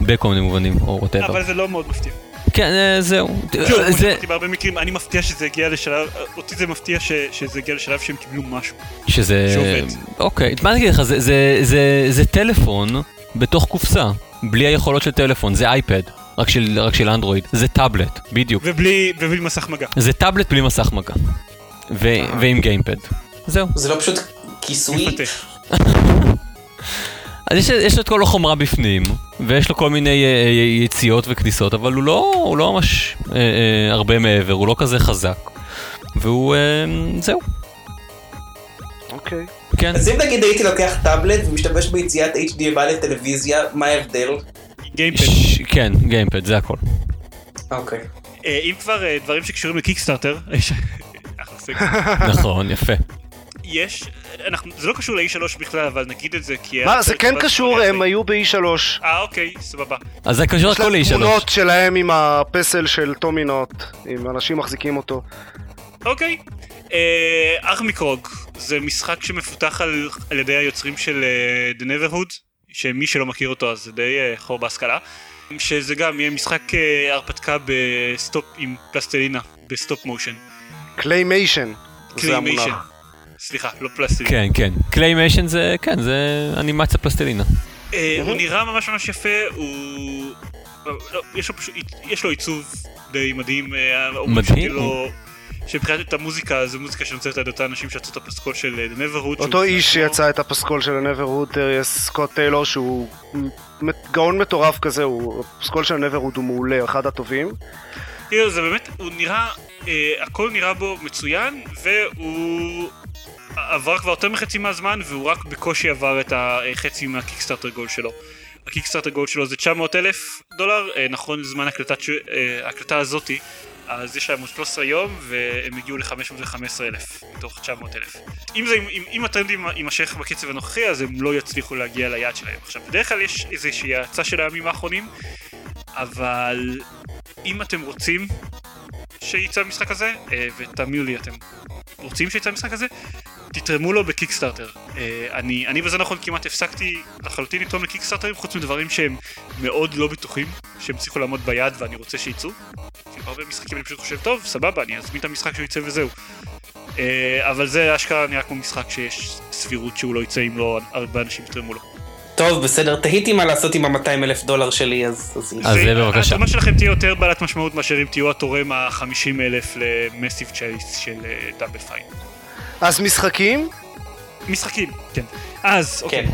בכל מיני מובנים, או וואטאבר. אבל זה לא מאוד מפתיע. כן, אה, זהו. שוב, אה, כמו זה, בהרבה מקרים, אני מפתיע שזה הגיע לשלב, אותי זה מפתיע ש- שזה הגיע לשלב שהם קיבלו משהו. שזה... שעובד. אוקיי, מה אני אגיד לך, זה- זה- זה- זה טלפון בתוך קופסה, בלי היכולות של טלפון, זה אייפד, רק של- רק של אנדרואיד, זה טאבלט, בדיוק. ובלי ובלי מסך מגע. זה טאבלט בלי מסך מגע. ו- ועם גיימפד. זהו. זה לא פשוט כיסוי? אז יש, יש לו את כל החומרה בפנים, ויש לו כל מיני אה, אה, יציאות וכניסות, אבל הוא לא, הוא לא ממש אה, אה, הרבה מעבר, הוא לא כזה חזק. והוא, אה, זהו, אוקיי. כן. אז אם נגיד הייתי לוקח טאבלט ומשתמש ביציאת HDMI לטלוויזיה, מה ההבדל? גיימפד. ש- כן, גיימפד, זה הכל. אוקיי. אה, אם כבר אה, דברים שקשורים לקיקסטארטר. נכון, יפה. יש, אנחנו, זה לא קשור ל-E3 בכלל, אבל נגיד את זה כי... מה, זה כן קשור, הם היו ב-E3. אה, אוקיי, סבבה. אז זה קשור יש לכל להם איש שלוש. תמונות שלהם עם הפסל של טומינוט, עם אנשים מחזיקים אותו. אוקיי. אה, Armikrog זה משחק שמפותח על, על ידי היוצרים של אה, The Neverhood, שמי שלא מכיר אותו אז זה די אה, חור בהשכלה. שזה גם יהיה משחק אה, הרפתקה ב stop עם פלסטלינה, ב stop motion. claymation. claymation. סליחה, לא פלסטלינה. כן, כן. claymation זה, כן, זה אנימציה פלסטלינה. אה, הוא נראה ממש ממש יפה, הוא... לא, יש לו פשוט, יש לו עיצוב די מדהים. אה, מדהים. שמבחינת את המוזיקה, זו מוזיקה שנוצרת על אותם אנשים שעשו את הפסקול של אה, The Neverhood. אותו איש שיצר את הפסקול של Neverhood, סקוט טיילור, שהוא גאון מטורף כזה, הוא- הפסקול של Neverhood הוא מעולה, אחד הטובים. תראו, זה באמת, הוא נראה, אה, הכל נראה בו מצוין, והוא עבר כבר יותר מחצי מהזמן, והוא רק בקושי עבר את החצי מה Kickstarter goal שלו. הקיקסטארטר גול שלו זה 900 אלף דולר, אה, נכון לזמן הקלטת ש- אה, ההקלטה הזאתי, אז יש להם עוד 13 יום, והם הגיעו ל-515 אלף מתוך 900 אלף. אם, אם, אם הטרנד יימשך בקצב הנוכחי, אז הם לא יצליחו להגיע ליעד שלהם. עכשיו, בדרך כלל יש איזושהי האצה של הימים האחרונים, אבל אם אתם רוצים שיצא המשחק הזה, אה, ותאמינו לי, אתם רוצים שיצא המשחק הזה, תתרמו לו בקיקסטארטר. אה, אני, אני בזה נכון כמעט הפסקתי לחלוטין לתרום לקיקסטארטרים, חוץ מדברים שהם מאוד לא בטוחים, שהם הצליחו לעמוד ביעד ואני רוצה שיצאו. כי בהרבה משחקים אני פשוט חושב, טוב, סבבה, אני אזמין את המשחק שהוא יצא וזהו. אה, אבל זה אשכרה נראה כמו משחק שיש סבירות שהוא לא יצא אם לא הרבה אנשים יתרמו לו. טוב, בסדר, תהיתי מה לעשות עם ה-200 אלף דולר שלי, אז... אז... אז זה בבקשה. התרומה שלכם תהיה יותר בעלת משמעות מאשר אם תהיו התורם ה-50 אלף למסיב צ'ייס של אה, דאבל פיין. אז משחקים? משחקים, כן. אז, אוקיי. כן.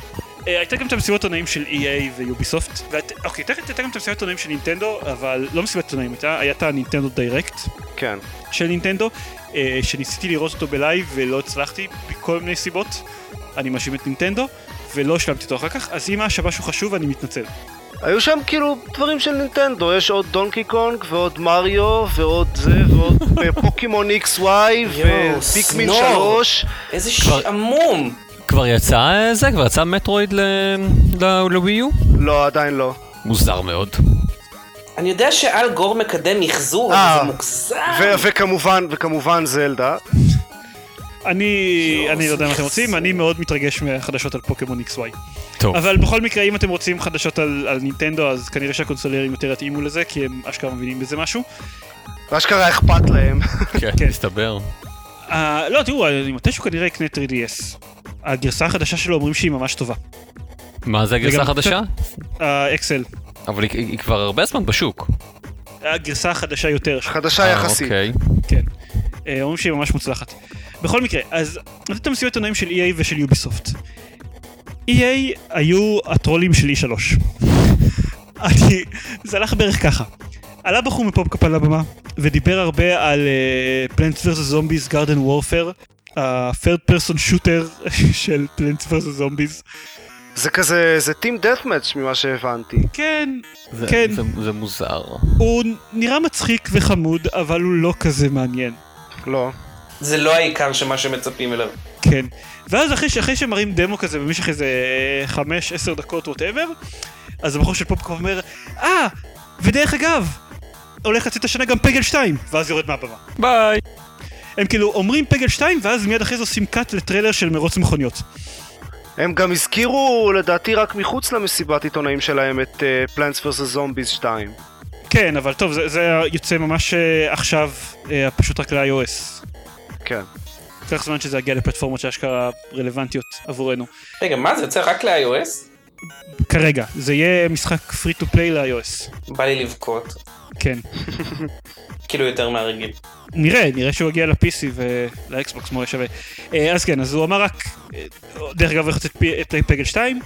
אה, הייתה גם את המסיבות עיתונאים של EA ויוביסופט. ואת- אוקיי, תכף הייתה גם את המסיבות עיתונאים של נינטנדו, אבל לא מסיבת עיתונאים, הייתה היה את ה Nintendo Direct כן. של נינטנדו, אה, שניסיתי לראות אותו ב live ולא הצלחתי מכל מיני סיבות. אני מאשים את נינטנדו, ולא השלמתי אותו אחר כך, אז אם היה משהו שהוא חשוב, אני מתנצל. היו שם כאילו דברים של נינטנדו, יש עוד דונקי קונג ועוד מריו ועוד זה ועוד אה, פוקימון XY ופיקמין סנור. 3 איזה כבר- שעמום! כבר יצא אה, זה? כבר יצא מטרואיד ל- ל- לווי יו? לא, עדיין לא. מוזר מאוד. אני יודע שאל גור מקדם מחזור, אה. אבל זה מוגזם. ו- וכמובן, וכמובן זלדה. אני, אני לא יודע מה אתם רוצים, אני מאוד מתרגש מהחדשות על פוקימון XY. טוב. אבל בכל מקרה, אם אתם רוצים חדשות על, על נינטנדו, אז כנראה שהקונסולרים יותר יתאימו לזה, כי הם אשכרה מבינים בזה משהו. אשכרה אכפת להם. כן, כן. מסתבר. Uh, לא, תראו, אני מתישהו כנראה אקנה 3DS. הגרסה החדשה שלו אומרים שהיא ממש טובה. מה זה הגרסה החדשה? האקסל. אבל היא- היא כבר הרבה זמן בשוק. הגרסה החדשה יותר. חדשה אה, יחסית. אוקיי. כן. אה, אומרים שהיא ממש מוצלחת. בכל מקרה, אז נתת את המסיבת עיניים של EA ושל יוביסופט. EA היו הטרולים של E3. אני... זה הלך בערך ככה. עלה בחור מפופקאפ על הבמה, ודיבר הרבה על Plants vs Zombies Garden Warfare, ה-third person shooter של Plants vs Zombies. זה כזה, זה טים דאטמאץ' ממה שהבנתי. כן, זה- כן. זה- זה מוזר. הוא נראה מצחיק וחמוד, אבל הוא לא כזה מעניין. לא. זה לא העיקר של מה שמצפים אליו. כן. ואז אחרי, אחרי שמראים דמו כזה במשך איזה 5-10 דקות whatever, אז הבחור של PopCap אומר, אה, ודרך אגב, הולך לצאת השנה גם Peggle 2, ואז יורד מהבמה. ביי. הם כאילו אומרים Peggle 2, ואז מיד אחרי זה עושים cut לטריילר של מרוץ מכוניות. הם גם הזכירו לדעתי רק מחוץ למסיבת עיתונאים שלהם את אה, Plants vs Zombies 2. כן, אבל טוב, זה, זה יוצא ממש אה, עכשיו, אה, פשוט רק ל-iOS. כן. לקח זמן שזה יגיע לפלטפורמות שאשכרה רלוונטיות עבורנו. רגע, מה זה יוצא רק ל-iOS? כרגע, זה יהיה משחק free to play ל-iOS. בא לי לבכות. כן. כאילו יותר מהרגיל. נראה, נראה שהוא יגיע ל-PC ול-Xbox כמו שווה. אה, אז כן, אז הוא אמר רק, אה, דרך אגב, פי- את Peggle 2,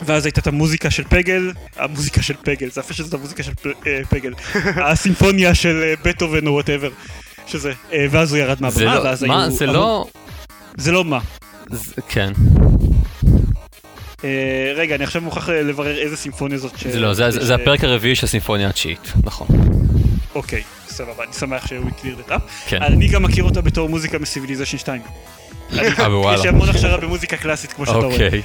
ואז הייתה את המוזיקה של פגל, המוזיקה של Peggle, זה יפה שזאת המוזיקה של פ- אה, Peggle, הסימפוניה של בטהובן או whatever, שזה, אה, ואז הוא ירד זה מהבמה, לא, ואז מה, היו... זה אמרו- לא... זה לא מה. זה- כן. אה, רגע, אני עכשיו מוכרח אה, לברר איזה סימפוניה זאת. ש- זה לא, זה- ש- זה הפרק הרביעי של הסימפוניה התשיעית, נכון. אוקיי, סבבה, אני שמח שהוא cleared את אפ. כן. אני גם מכיר אותה בתור מוזיקה מסיביליזיישן 2. אה, וואלה. יש המון הכשרה במוזיקה קלאסית, כמו שאתה רואה. אוקיי.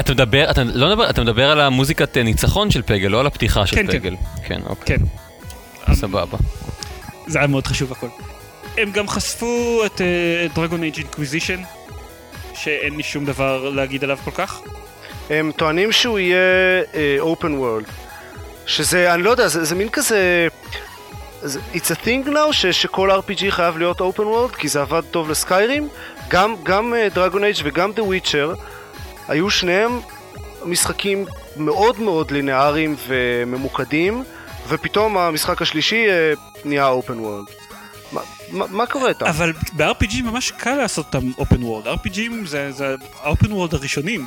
אתה מדבר, אתה לא מדבר, אתה מדבר על המוזיקת ניצחון של פגל, לא על הפתיחה של כן, כן. פגל. כן, אוקיי. כן. סבבה. זה היה מאוד חשוב הכל. הם גם חשפו את Dragon Age Inquisition, שאין לי שום דבר להגיד עליו כל כך. הם טוענים שהוא יהיה אה, open world. שזה, אני לא יודע, זה, זה מין כזה... זה- It's a thing now ש, שכל RPG חייב להיות open world כי זה עבד טוב לסקיירים גם, גם uh, Dragon Age וגם The Witcher היו שניהם משחקים מאוד מאוד לינאריים וממוקדים ופתאום המשחק השלישי uh, נהיה open world. מה, מה, מה קורה איתם? אבל ב-RPG ממש קל לעשות אותם open world. RPGים זה זה ה-open world הראשונים.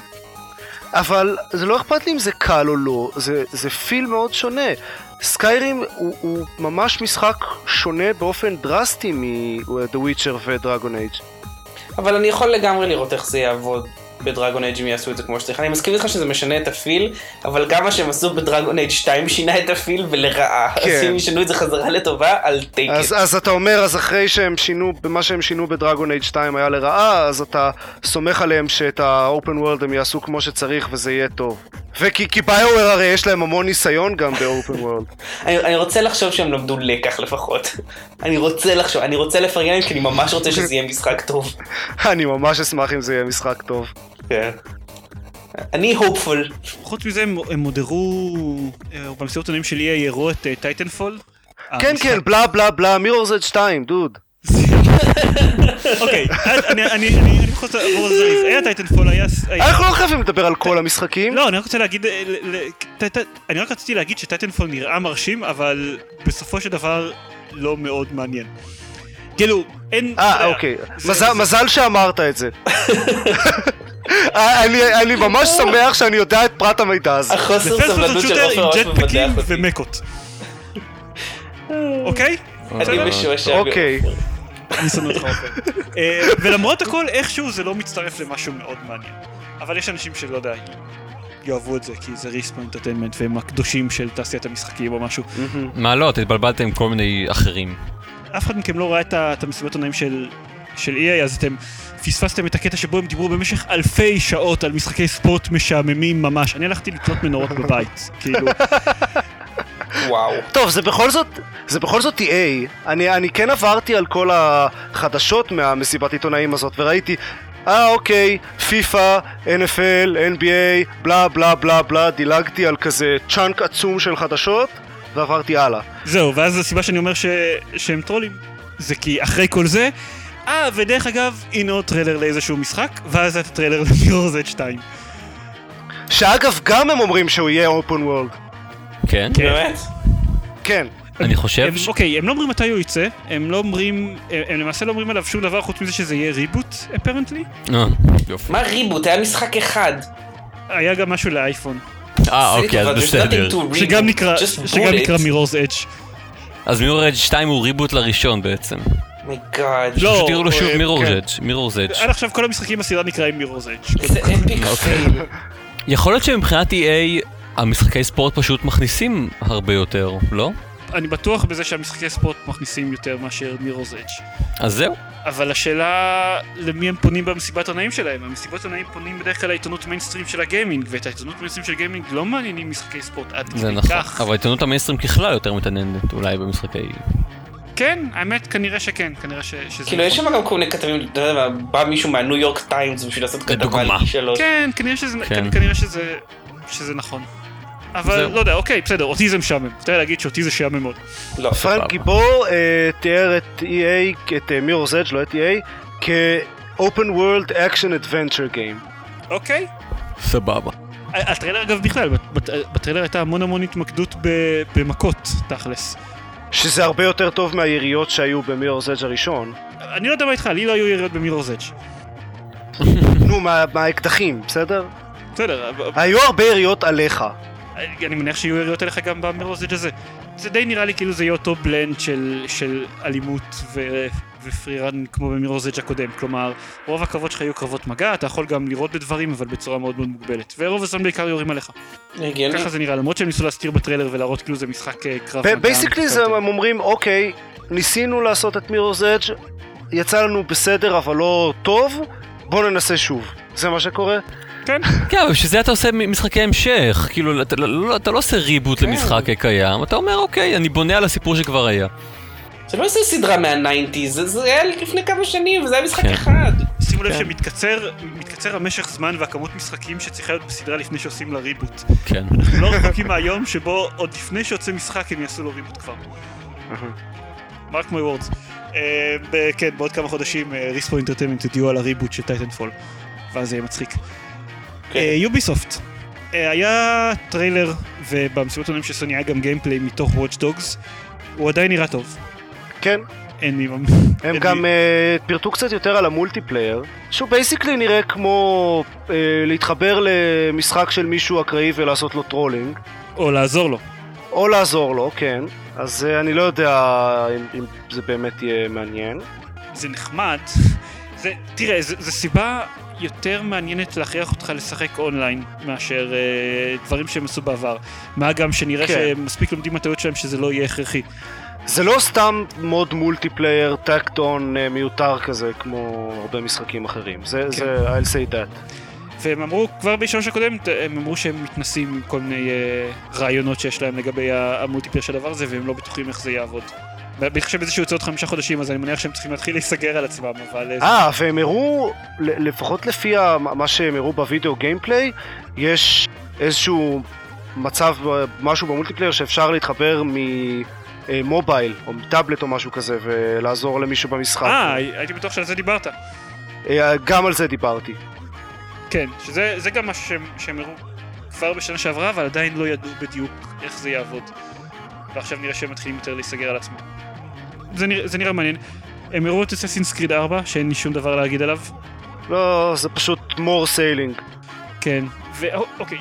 אבל זה לא אכפת לי אם זה קל או לא, זה, זה פיל מאוד שונה. סקיירים הוא, הוא ממש משחק שונה באופן דרסטי מ-The Witcher ו-Dragon Age. אבל אני יכול לגמרי לראות איך זה יעבוד בדרגון אייג' אם יעשו את זה כמו שצריך. אני מסכים איתך שזה משנה את הפיל, אבל גם מה שהם עשו בדרגון אייג' 2 שינה את הפיל ולרעה. כן. אז אם ישנו את זה חזרה לטובה, אל take אז. אז אתה אומר, אז אחרי שהם שינו, במה שהם שינו בדרגון Age 2 היה לרעה, אז אתה סומך עליהם שאת ה-open world הם יעשו כמו שצריך וזה יהיה טוב. וכי כי ביואר הרי יש להם המון ניסיון גם ב-open world. אני, אני רוצה לחשוב שהם למדו לקח לפחות. אני רוצה לחשוב, אני רוצה לפרגן להם כי אני ממש רוצה שזה יהיה משחק טוב. אני ממש אשמח אם זה יהיה משחק טוב. כן. אני hopeful. חוץ מזה הם מודרו, אה, במסיבת עיתונאים של EA הראו את Titanfall. כן, כן, בלה בלה בלה, Mirror's Edge 2, דוד. אוקיי, אני אני- אני אני בכל זאת אעבור על זריז. היה Titanfall, היה... היה- אנחנו לא חייבים לדבר על כל המשחקים. לא, אני רק רוצה להגיד, אה, אני רק רציתי להגיד ש-Titanfall נראה מרשים, אבל בסופו של דבר לא מאוד מעניין. כאילו, אין... אה, אוקיי. מזל- שאמרת את זה. אה, אני- אני ממש שמח שאני יודע את פרט המידע הזה. זה החוסר סבלנות של עופר עם ממש ג'טפקים מבדח אותי. ומקות. אוקיי? אני משועשע. אוקיי. אני שונא אותך עופר. ולמרות הכל, איכשהו זה לא מצטרף למשהו מאוד מעניין. אבל יש אנשים שלא יודע, יאהבו את זה, כי זה ריספו אינטרטיימנט והם הקדושים של תעשיית המשחקים או משהו. מה לא, התבלבלתם עם כל מיני אחרים. אף אחד מכם לא ראה את המסיבות עונאים של, של EA, אז אתם פספסתם את הקטע שבו הם דיברו במשך אלפי שעות על משחקי ספורט משעממים ממש. אני הלכתי לקנות מנורות בבית, כאילו, וואו. טוב, זה בכל זאת, זה בכל זאת EA. אני, אני כן עברתי על כל החדשות מהמסיבת עיתונאים הזאת, וראיתי, אה אוקיי, FIFA, NFL, NBA, בלה בלה בלה בלה, דילגתי על כזה chunk עצום של חדשות, ועברתי הלאה. זהו, ואז הסיבה שאני אומר ש... שהם טרולים, זה כי אחרי כל זה, אה, ודרך אגב, הנה עוד טריילר לאיזשהו משחק, ואז את הטריילר למירור Z 2. שאגב, גם הם אומרים שהוא יהיה open world. כן? באמת? כן. אני חושב ש... אוקיי, הם לא אומרים מתי הוא יצא, הם לא אומרים, הם, למעשה לא אומרים עליו שום דבר חוץ מזה שזה יהיה reboot, apparently. אה, יופי. מה reboot? היה משחק אחד. היה גם משהו לאייפון, אה, אוקיי, אז There's בסדר. nothing to reboot, שגם נקרא, just שגם נקרא. Mirror's Edge. אז Mirror's Edge 2 הוא reboot לראשון בעצם. my god. לא, פשוט תראו לו שוב Mirror's כן. Edge, Mirror's Edge. עד עכשיו כל המשחקים בסדרה נקראים Mirror's Edge. איזה epic. fail. יכול להיות שמבחינת EA המשחקי ספורט פשוט מכניסים הרבה יותר, לא? אני בטוח בזה שהמשחקי ספורט מכניסים יותר מאשר Mirror's Edge. אז זהו. אבל השאלה למי הם פונים במסיבת עיתונאים שלהם. המסיבות עיתונאים פונים בדרך כלל לעיתונות מיינסטרים של הגיימינג, ואת העיתונות מיינסטרים של גיימינג לא מעניינים משחקי ספורט עד זה כדי נכון. כך. אבל העיתונות המיינסטרים ככלל יותר מתעניינת אולי במשחקי... כן, האמת כנראה שכן, כנראה ש- שזה כאילו יש נכון. שם גם כל מיני כתבים, אתה יודע מה, בא מישהו מהניו יורק טיימס בשביל לעשות כתבה. על E3. כן, כנראה שזה, כן. כנראה שזה, שזה נכון. אבל זהו. לא יודע, אוקיי, בסדר, אותי זה משעמם. אתה יודע להגיד שאותי זה שעמם מאוד. לא. פרנק גיבור אה, תיאר את EA, את מירור's אדג', לא את EA, כ-open world action adventure game. אוקיי. סבבה. הטריילר אגב בכלל, בטריילר הייתה המון המון התמקדות ב- במכות, תכלס. שזה הרבה יותר טוב מהיריות שהיו במירור's אדג' הראשון. אני לא יודע מה איתך, לי לא היו יריות במירור's אדג'. נו, מה- מהאקדחים, בסדר? בסדר, היו הרבה יריות עליך. אני מניח שיהיו יריות אליך גם ב-Mirror's Edge הזה. זה די נראה לי כאילו זה יהיה אותו blend של, של אלימות ו... ו-free run כמו ב-Mirror's Edge הקודם. כלומר, רוב הקרבות שלך יהיו קרבות מגע, אתה יכול גם לירות בדברים, אבל בצורה מאוד מאוד מוגבלת. ורוב הזמן בעיקר יורים עליך. הגיוני. ככה זה נראה, למרות שהם ניסו להסתיר בטריילר ולהראות כאילו זה משחק אה, קרב מגע. basically זה הם אומרים, אוקיי, ניסינו לעשות את Mirror's Edge, יצא לנו בסדר אבל לא טוב, בוא ננסה שוב. זה מה שקורה? כן, כן, אבל בשביל זה אתה עושה משחקי המשך. כאילו, אתה לא- אתה לא עושה ריבוט למשחק קיים, אתה אומר, אוקיי, אני בונה על הסיפור שכבר היה. זה לא איזה סדרה מהניינטיז, זה- זה היה לפני כמה שנים וזה היה משחק כן. אחד. שימו לב כן. שמתקצר מתקצר המשך זמן והכמות משחקים שצריכה להיות בסדרה לפני שעושים לה ריבוט. כן. אנחנו לא רחוקים מהיום שבו עוד לפני שיוצא משחק הם יעשו לו ריבוט כבר. mark my words. כן, בעוד כמה חודשים Respawn Entertainment יודיעו על ה-reboot של Titanfall. ואז זה יהיה מצחיק. כן. Ubisoft. היה טריילר, ובמסיבת עיתונאים של סוני היה גם gameplay מתוך Watch Dogs. הוא עדיין נראה טוב. כן. אין לי... הם גם אה, פירטו קצת יותר על ה-multiplayer, שהוא basically נראה כמו אה, להתחבר למשחק של מישהו אקראי ולעשות לו trolling, או לעזור לו. או לעזור לו, כן. אז אה, אני לא יודע אם, אם זה באמת יהיה מעניין. זה נחמד. זה, תראה, זה, זה סיבה יותר מעניינת להכריח אותך לשחק אונליין מאשר אה, דברים שהם עשו בעבר. מה גם שנראה כן. שהם מספיק לומדים מהטעויות שלהם שזה לא יהיה הכרחי. זה לא סתם mode multiplayer tacked on אה, מיותר כזה כמו הרבה משחקים אחרים. זה, כן. זה, I'll say that. והם אמרו, כבר בשלוש הקודם, הם אמרו שהם מתנסים עם כל מיני אה, רעיונות שיש להם לגבי ה-multiplayer של הדבר הזה, והם לא בטוחים איך זה יעבוד. בהתחשב בזה יוצא עוד חמישה חודשים, אז אני מניח שהם צריכים להתחיל להיסגר על עצמם, אבל... אה, אה, והם הראו, לפחות לפי מה שהם הראו בווידאו gameplay, יש איזשהו מצב, אה, משהו ב-multiplayer שאפשר להתחבר ממובייל או מטאבלט או משהו כזה ולעזור למישהו במשחק. אה, הייתי בטוח שעל זה דיברת. אה, גם על זה דיברתי. כן, שזה זה גם משהו שהם הראו כבר בשנה שעברה, אבל עדיין לא ידעו בדיוק איך זה יעבוד. ועכשיו נראה שהם מתחילים יותר להיסגר על עצמם. זה, נרא, זה נראה מעניין. הם הראו את אססינס קריד 4, שאין לי שום דבר להגיד עליו. לא, זה פשוט more sailing. כן, ואוקיי.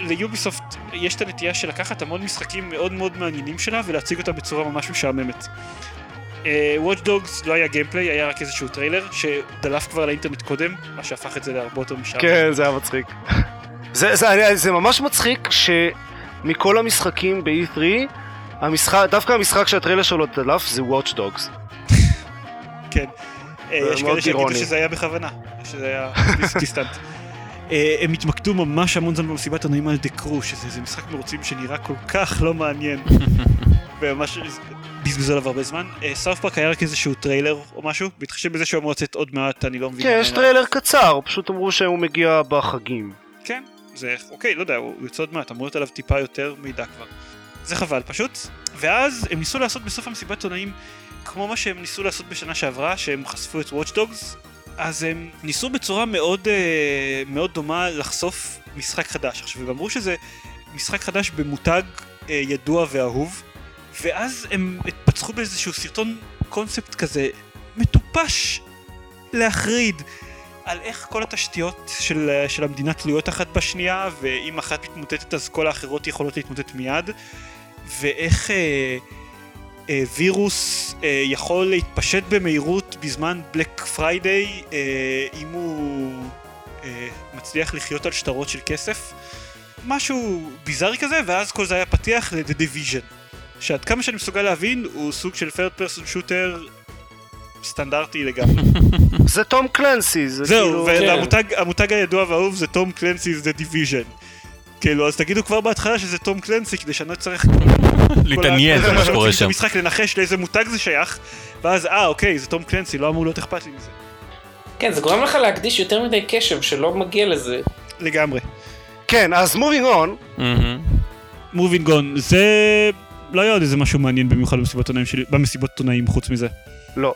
ליוביסופט יש את הנטייה של לקחת המון משחקים מאוד מאוד מעניינים שלה ולהציג אותם בצורה ממש משעממת. Watch Dogs לא היה gameplay, היה רק איזשהו טריילר שדלף כבר לאינטרנט קודם, מה שהפך את זה להרבה יותר משעמם. כן, זה היה מצחיק. זה, זה, זה ממש מצחיק שמכל המשחקים ב-E3, המשחק, דווקא המשחק שהטריילר שלו דלף זה Watch Dogs. כן. אה, זה יש כאלה שיגידו. שזה היה בכוונה, שזה היה דיסטנט. אה, הם התמקדו ממש המון זמן במסיבת עיתונאים על The Crew, שזה איזה משחק מרוצים שנראה כל כך לא מעניין. וממש בזבזו עליו הרבה זמן. South Park היה רק איזשהו טריילר או משהו, בהתחשב בזה שהוא אמור לצאת עוד מעט, אני לא מבין. כן, יש טריילר קצר, פשוט אמרו שהוא מגיע בחגים. כן, זה אוקיי, לא יודע, הוא יוצא עוד מעט, אמור להיות עליו טיפה יותר מידע כבר. זה חבל פשוט. ואז הם ניסו לעשות בסוף המסיבת עיתונאים כמו מה שהם ניסו לעשות בשנה שעברה, שהם חשפו את Watch Dogs, אז הם ניסו בצורה מאוד, אה, מאוד דומה לחשוף משחק חדש. עכשיו, הם אמרו שזה משחק חדש במותג אה, ידוע ואהוב, ואז הם פצחו באיזשהו סרטון קונספט כזה מטופש להחריד. על איך כל התשתיות של, של המדינה תלויות אחת בשנייה, ואם אחת מתמוטטת אז כל האחרות יכולות להתמוטט מיד, ואיך אה, אה, וירוס אה, יכול להתפשט במהירות בזמן Black Friday, אה, אם הוא אה, מצליח לחיות על שטרות של כסף. משהו ביזארי כזה, ואז כל זה היה פתיח ל-The Division. שעד כמה שאני מסוגל להבין, הוא סוג של third person shooter סטנדרטי לגמרי. זה תום קלנסי, זה זהו, כאילו... והמותג המותג הידוע והאהוב זה תום קלנסי's The Division. כאילו, אז תגידו כבר בהתחלה שזה תום קלנסי, כדי שאני לא אצטרך... להתעניין במה שקורה שם. המשחק לנחש לאיזה מותג זה שייך, ואז אה, אוקיי, זה תום קלנסי, לא אמור להיות אכפת לי מזה. כן, זה גורם לך להקדיש יותר מדי קשב שלא מגיע לזה. לגמרי. כן, אז מובינג און. מובינג און, זה... לא היה עוד איזה משהו מעניין במיוחד במסיבות עונאים שלי, במסיבות עונאים חוץ מזה. לא.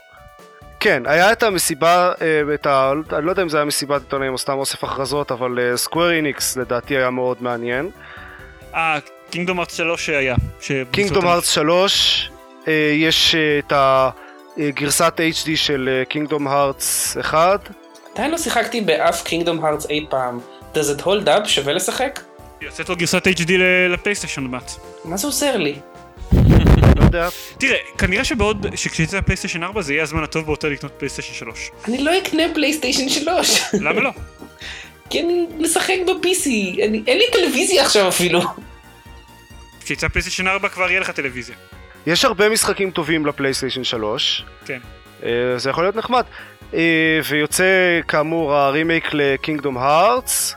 כן, היה את המסיבה, אה, את ה... אני לא יודע אם זה היה מסיבת עיתונאים או סתם אוסף הכרזות, אבל סקוויר איניקס לדעתי היה מאוד מעניין. אה, קינגדום ארץ 3 שהיה. קינגדום ארץ 3, אה, יש אה, את הגרסת HD של Kingdom Hearts 1. עדיין לא שיחקתי באף Kingdom Hearts אי פעם. does it hold up? שווה לשחק? יוצאת לו גרסת HD ל- לפלייסטיישן עוד מעט. מה זה עוזר לי? יודע. תראה, כנראה שבעוד, שכשיצא הפלייסטיישן 4 זה יהיה הזמן הטוב ביותר לקנות פלייסטיישן 3. אני לא אקנה פלייסטיישן 3. למה לא? כי אני משחק ב-PC. אני- אין לי טלוויזיה עכשיו אפילו. כשיצא פלייסטיישן 4 כבר יהיה לך טלוויזיה. יש הרבה משחקים טובים לפלייסטיישן 3. כן. אה, זה יכול להיות נחמד. אה, ויוצא כאמור ה remake ל Kingdom Hearts.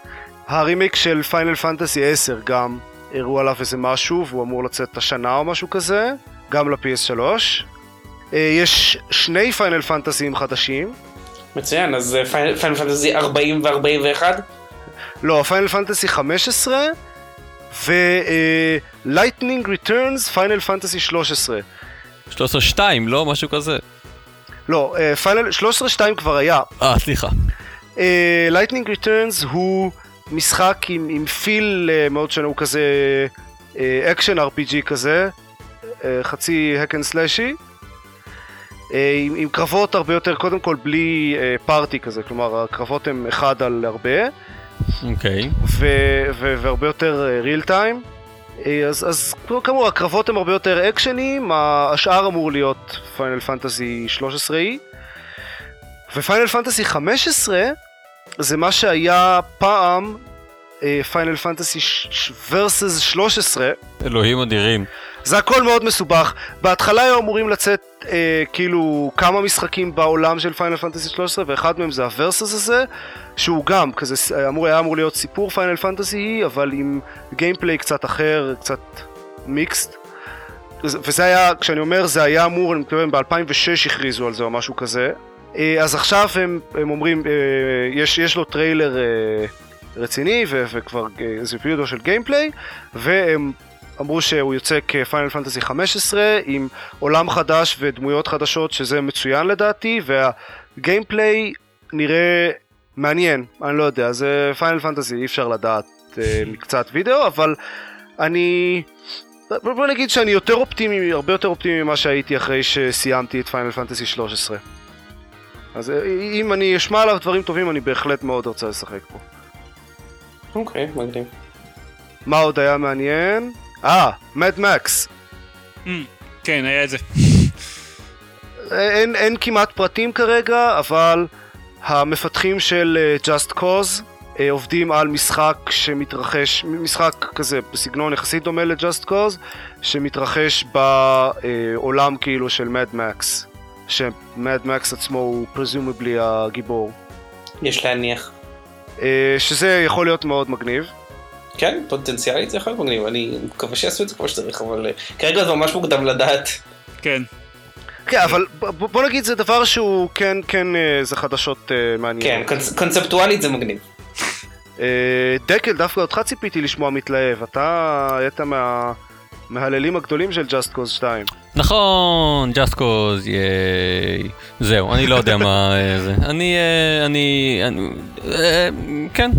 ה remake של Final Fantasy 10 גם הראו עליו איזה משהו והוא אמור לצאת השנה או משהו כזה. גם ל-PS3. אה, יש שני Final Fantasy ים חדשים. מצוין, אז אה, Final Fantasy 40 ו-41? לא, Final Fantasy 15 ו-Lightning Returns Final Fantasy 13. 13-2, לא? משהו כזה. לא, Final 13-2 כבר היה. אה, סליחה. Lightning אה, Returns הוא משחק עם, עם feel אה, מאוד שונה, הוא כזה אקשן אה, RPG כזה, חצי hack and slashy, אה, עם, עם קרבות הרבה יותר, קודם כל בלי אה, party כזה, כלומר הקרבות הם אחד על הרבה, אוקיי. ו, ו, והרבה יותר real time. אז, אז כאמור הקרבות הם הרבה יותר אקשניים, השאר אמור להיות Final Fantasy 13-י. ו Final Fantasy 15 זה מה שהיה פעם Final Fantasy Versus 13 אלוהים אדירים. זה הכל מאוד מסובך. בהתחלה היו אמורים לצאת אה, כאילו כמה משחקים בעולם של Final Fantasy 13 ואחד מהם זה ה Versus הזה שהוא גם כזה אמור, היה אמור להיות סיפור Final Fantasy אבל עם gameplay קצת אחר קצת mixed וזה היה כשאני אומר זה היה אמור אני מתכוון ב-2006 הכריזו על זה או משהו כזה. אז עכשיו הם, הם אומרים, יש, יש לו טריילר רציני ו, וכבר איזה וידאו של gameplay והם אמרו שהוא יוצא כ Final Fantasy 15 עם עולם חדש ודמויות חדשות שזה מצוין לדעתי וה gameplay נראה מעניין, אני לא יודע, זה Final Fantasy אי אפשר לדעת מקצת וידאו אבל אני... בוא נגיד שאני יותר אופטימי, הרבה יותר אופטימי ממה שהייתי אחרי שסיימתי את Final Fantasy 13 אז אם אני אשמע עליו דברים טובים, אני בהחלט מאוד רוצה לשחק בו. אוקיי, מגניב. מה עוד היה מעניין? אה, Mad Max. כן, היה את זה. אין, אין כמעט פרטים כרגע, אבל המפתחים של uh, Just Cause אה, עובדים על משחק שמתרחש, משחק כזה בסגנון יחסית דומה לג'אסט קוז, שמתרחש בעולם כאילו של מד מקס, שמד מקס עצמו הוא פרזומבלי הגיבור. יש להניח. אה, שזה יכול להיות מאוד מגניב. כן, פוטנציאלית זה יכול להיות מגניב, אני מקווה שיעשו את זה כמו שצריך, אבל אה, כרגע זה ממש מוקדם לדעת. כן. כן, אבל בוא נגיד זה דבר שהוא כן, כן, אה, זה חדשות כן, מעניינות. קונצ- קונספטואלית זה מגניב. דקל, דווקא אותך ציפיתי לשמוע מתלהב, אתה היית מה... מההללים הגדולים של Just Cause 2. נכון, just cause, ייי. זהו, אני לא יודע מה אה, זה. אני, אה, אני, אני, אה, כן.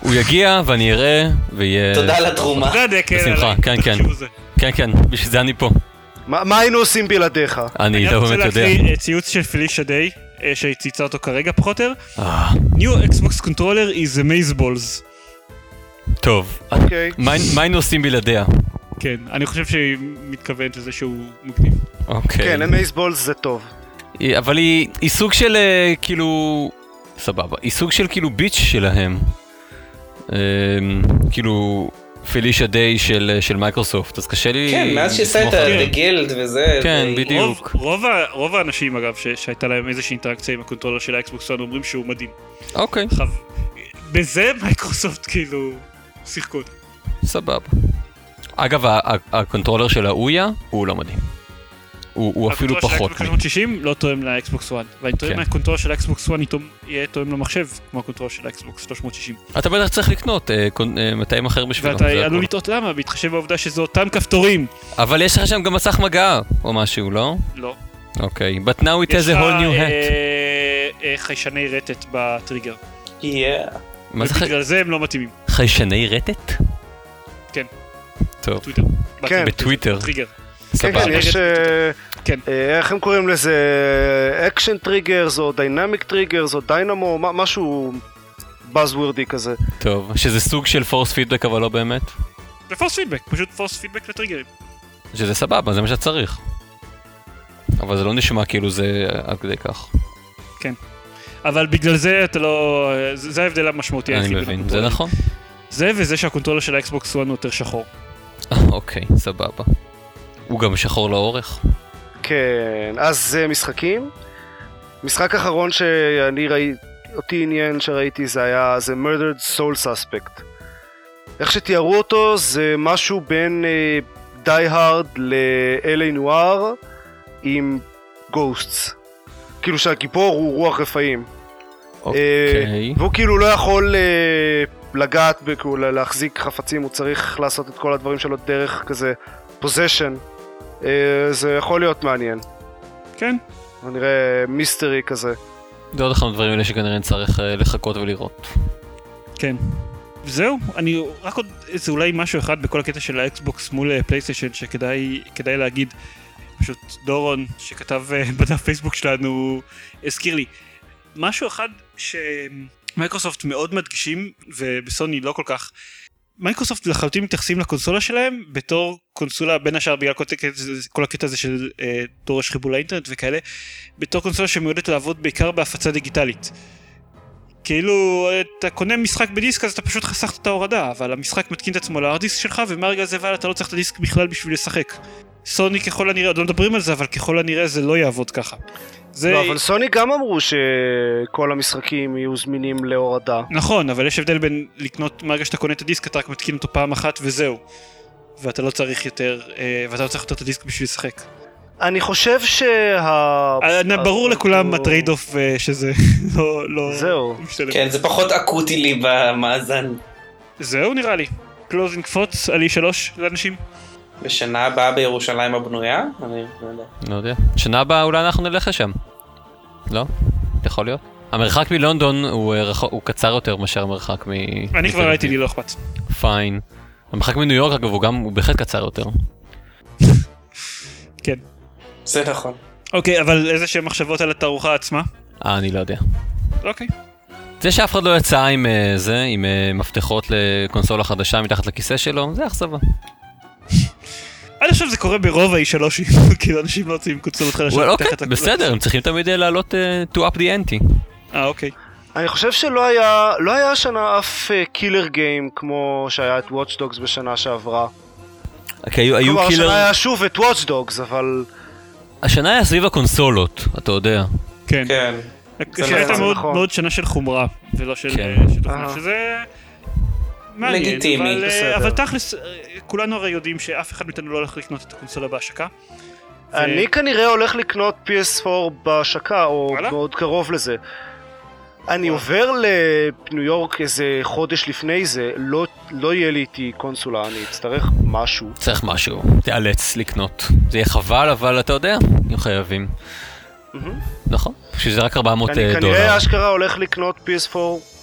הוא יגיע ואני אראה, ויהיה... תודה על התרומה. בשמחה. כן, כן. כן, כן, בשביל זה אני פה. מה, מה היינו עושים בלעדיך? אני אני לא רוצה באמת יודע. להקריא אה, ציוץ של פלישה דיי, שהיא צייצה אותו כרגע פחות או יותר. אה, New Xbox controller is a maze balls. טוב, אוקיי. מה היינו עושים בלעדיה? כן, אני חושב שהיא מתכוונת לזה שהוא מגניב. אוקיי. כן, אמייסבולס זה טוב. אבל היא, היא סוג של אה, כאילו... סבבה. היא סוג של כאילו ביץ' שלהם. אה, כאילו פילישה דיי של, של מייקרוסופט, אז קשה לי כן, מאז שעשה את. הגילד וזה. כן, זה- בדיוק. רוב, רוב, האנשים אגב ש- שהייתה להם איזושהי אינטראקציה עם הקונטרולר של האקסבוקס 1 אומרים שהוא מדהים. אוקיי, עכשיו, בזה מייקרוסופט כאילו שיחקו אותו. סבבה. אגב, הקונטרולר של האויה הוא לא מדהים. הוא, הוא אפילו הקונטרולר של פחות. מ- 360 לא תואם לאקסבוקס 1. ואני טוען כן. מהקונטרולר של האקסבוקס 1 יתואם- יהיה תואם למחשב כמו הקונטרולר של האקסבוקס 360. אתה בטח צריך לקנות אה, אה, מתאם אחר בשבילו. ואתה עלול. לטעות למה, בהתחשב בעובדה שזה אותם כפתורים. אבל יש לך שם גם מסך מגע או משהו, לא? לא. אוקיי. But now it יש has a לך whole new hat. אה, אה, חיישני רטט בטריגר. Yeah. מה זה חי- ובגלל זה הם לא מתאימים. חיישני רטט? כן. טוב, טוויטר. כן. בטוויטר. טריגר. כן, סבבה. כן, יש... אה, כן. אה, איך הם קוראים לזה? action triggers או dynamic triggers או dynamo, משהו buzzwordy כזה. טוב, שזה סוג של force feedback אבל לא באמת? זה force feedback, פשוט force feedback ל trigger ים. שזה סבבה, זה מה שצריך. אבל זה לא נשמע כאילו זה עד כדי כך. אבל בגלל זה אתה לא... זה ההבדל המשמעותי אני מבין, זה. נכון. זה וזה שה controller של האקסבוקס 1 הוא יותר שחור. אה, אוקיי, סבבה. הוא גם שחור לאורך? כן, אז אה, משחקים. משחק אחרון שאני ראיתי, אותי עניין שראיתי זה היה, זה Murdered Soul Suspect. איך שתיארו אותו זה משהו בין די הארד ל-LA נואר עם גוסטס. כאילו שהגיבור הוא רוח רפאים. אוקיי. אה, והוא כאילו לא יכול אה, לגעת, כאילו לה- להחזיק חפצים, הוא צריך לעשות את כל הדברים שלו דרך כזה possession. זה יכול להיות מעניין. כן. נראה mystery כזה. זה עוד אחד מהדברים האלה שכנראה נצטרך אה, לחכות ולראות. כן. זהו, אני רק עוד איזה אולי משהו אחד בכל הקטע של האקסבוקס מול אה, פלייסטיישן שכדאי כדאי להגיד. פשוט דורון שכתב אה, בדף פייסבוק שלנו הזכיר לי. משהו אחד שמייקרוסופט מאוד מדגישים ובסוני לא כל כך. מייקרוסופט לחלוטין מתייחסים לקונסולה שלהם בתור קונסולה בין השאר בגלל כל כל הקטע הזה של אה, דורש חיבור לאינטרנט וכאלה בתור קונסולה שמיועדת לעבוד בעיקר בהפצה דיגיטלית. כאילו אתה קונה משחק בדיסק אז אתה פשוט חסכת את ההורדה אבל המשחק מתקין את עצמו להרדיסק שלך ומהרגע הזה והלאה אתה לא צריך את הדיסק בכלל בשביל לשחק. סוני ככל הנראה עוד לא מדברים על זה אבל ככל הנראה זה לא יעבוד ככה. זה לא, אבל סוני גם אמרו שכל המשחקים יהיו זמינים להורדה. נכון אבל יש הבדל בין לקנות מהרגע שאתה קונה את הדיסק אתה רק מתקין אותו פעם אחת וזהו. ואתה לא צריך יותר אה, ואתה לא צריך יותר את הדיסק בשביל לשחק. אני חושב שה... אה, ברור לכולם ה trade off אה, שזה לא לא זהו. משתלם. כן, זה פחות אקוטי לי במאזן. זהו נראה לי. closing thoughts על E3 לאנשים. בשנה הבאה בירושלים הבנויה? אני לא יודע. לא יודע. שנה הבאה אולי אנחנו נלך לשם. לא? יכול להיות. המרחק מלונדון הוא, אה, רחוק- הוא קצר יותר מאשר המרחק מ... אני כבר ראיתי לי לא אכפת. fine. המרחק מניו יורק אגב הוא גם, הוא בהחלט קצר יותר. כן. זה נכון. אוקיי, אבל איזה שהם מחשבות על התערוכה עצמה? אה, אני לא יודע. אוקיי. זה שאף אחד לא יצא עם אה, זה, עם אה, מפתחות לקונסולה חדשה מתחת לכיסא שלו, זה אכזבה. עד עכשיו זה קורה ברוב ה-E3, כאילו אנשים לא יוצאים עם קונסולות חדשות well, אוקיי, בסדר, הם צריכים תמיד אה, לעלות אה, to up the ante. אה, אוקיי. אני חושב שלא היה, לא היה השנה אף קילר גיים כמו שהיה את Watch Dogs בשנה שעברה. כי היו, היו כלומר, קילר... השנה היה שוב את Watch Dogs, אבל... השנה היה סביב הקונסולות, אתה יודע. כן. כן. זה שהייתה נכון, מאוד, נכון. מאוד שנה של חומרה, ולא של כן. שזה מעניין. לגיטימי, אבל, אה, בסדר. אבל תכלס, אה, כולנו הרי יודעים שאף אחד מאיתנו לא הולך לקנות את הקונסולה בהשקה. ו- אני כנראה הולך לקנות PS4 בהשקה, או וואלה? מאוד קרוב לזה. אני עובר לניו יורק איזה חודש לפני זה, לא, לא יהיה לי איתי קונסולה, אני אצטרך משהו. צריך משהו, תיאלץ לקנות. זה יהיה חבל, אבל אתה יודע, הם חייבים. מהמם. נכון, שזה רק 400 אני אה, דולר. כנראה אשכרה הולך לקנות PS4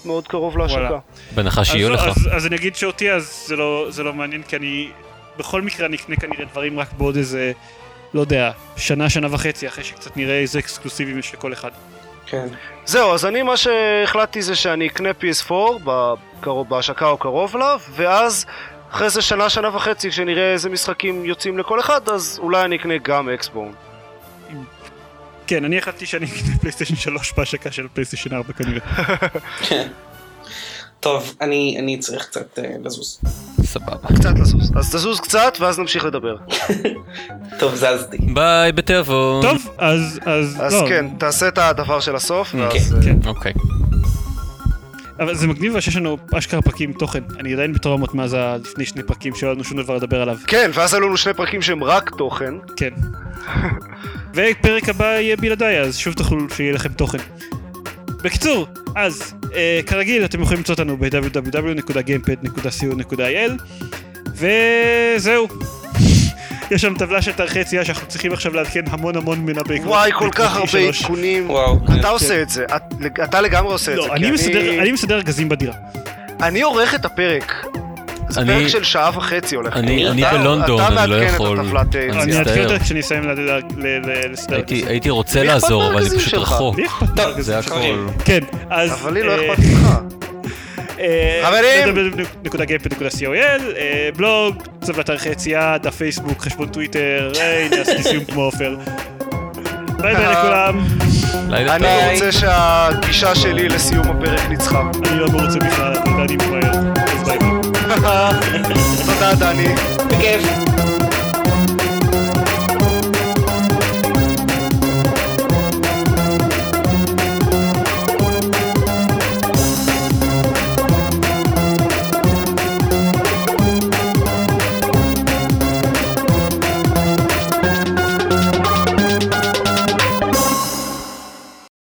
מאוד קרוב להשקה. בהנחה שיהיו אז, לך. אז, אז אני אגיד שאותי אז זה לא, זה לא מעניין, כי אני בכל מקרה אני אקנה כנראה דברים רק בעוד איזה, לא יודע, שנה, שנה וחצי, אחרי שקצת נראה איזה אקסקלוסיבים יש לכל אחד. כן. זהו, אז אני מה שהחלטתי זה שאני אקנה PS4 בקרוב, בהשקה או קרוב אליו, ואז אחרי זה שנה, שנה וחצי, כשנראה איזה משחקים יוצאים לכל אחד, אז אולי אני אקנה גם Xbone. כן, אני החלטתי שאני אקנה פלייסטיישן 3 בהשקה של פלייסטיישן 4 כנראה. טוב, אני אני צריך קצת אה, לזוז. סבבה. קצת לזוז. אז תזוז קצת, ואז נמשיך לדבר. טוב, זזתי. ביי, בתיאבון. טוב, אז, אז, אז לא, כן, תעשה את הדבר של הסוף, ואז... כן, אה, כן. אוקיי. אבל זה מגניב שיש לנו אשכרה פרקים תוכן. אני עדיין בטראומות מאז לפני שני פרקים שלא היה לנו שום דבר לדבר עליו. כן, ואז היו לנו שני פרקים שהם רק תוכן. כן. ופרק הבא יהיה בלעדיי, אז שוב תוכלו שיהיה לכם תוכן. בקיצור, אז אה, כרגיל אתם יכולים למצוא אותנו ב-www.gamepad.co.il וזהו. יש שם טבלה של תאריכי יציאה שאנחנו צריכים עכשיו לעדכן המון המון ממנה בעקבות. וואי, כל כך הרבה E3. עדכונים. אתה עושה את זה, את- אתה לגמרי עושה את זה. לא, אני מסדר- אני מסדר ארגזים בדירה. אני עורך את הפרק. זה אני- פרק של שעה וחצי הולך. אני להיות. אני אתה- בלונדון, אתה אני לא מעדכן את יכול. הטבלת, אה, אני אעדכן. אותה כשאני אסיים ל- ל- ל- לסדר הייתי-. הייתי רוצה לעזור, אבל אני פשוט? רחוק. לי אכפת זה. הכל. כן, אז... אבל לי לא אה, אכפת ממך. חברים! www.gamepad.co.il, אה, בלוג, צוות תאריכי יציאה, דף פייסבוק, חשבון טוויטר, אה, הנה עשיתי סיום כמו עופר. ביי ביי לכולם, אני. מרוצה שהגישה שלי לסיום הפרק ניצחה. אני לא מרוצה בכלל, אני ממהר, אז ביי ביי. תודה דני. בכיף.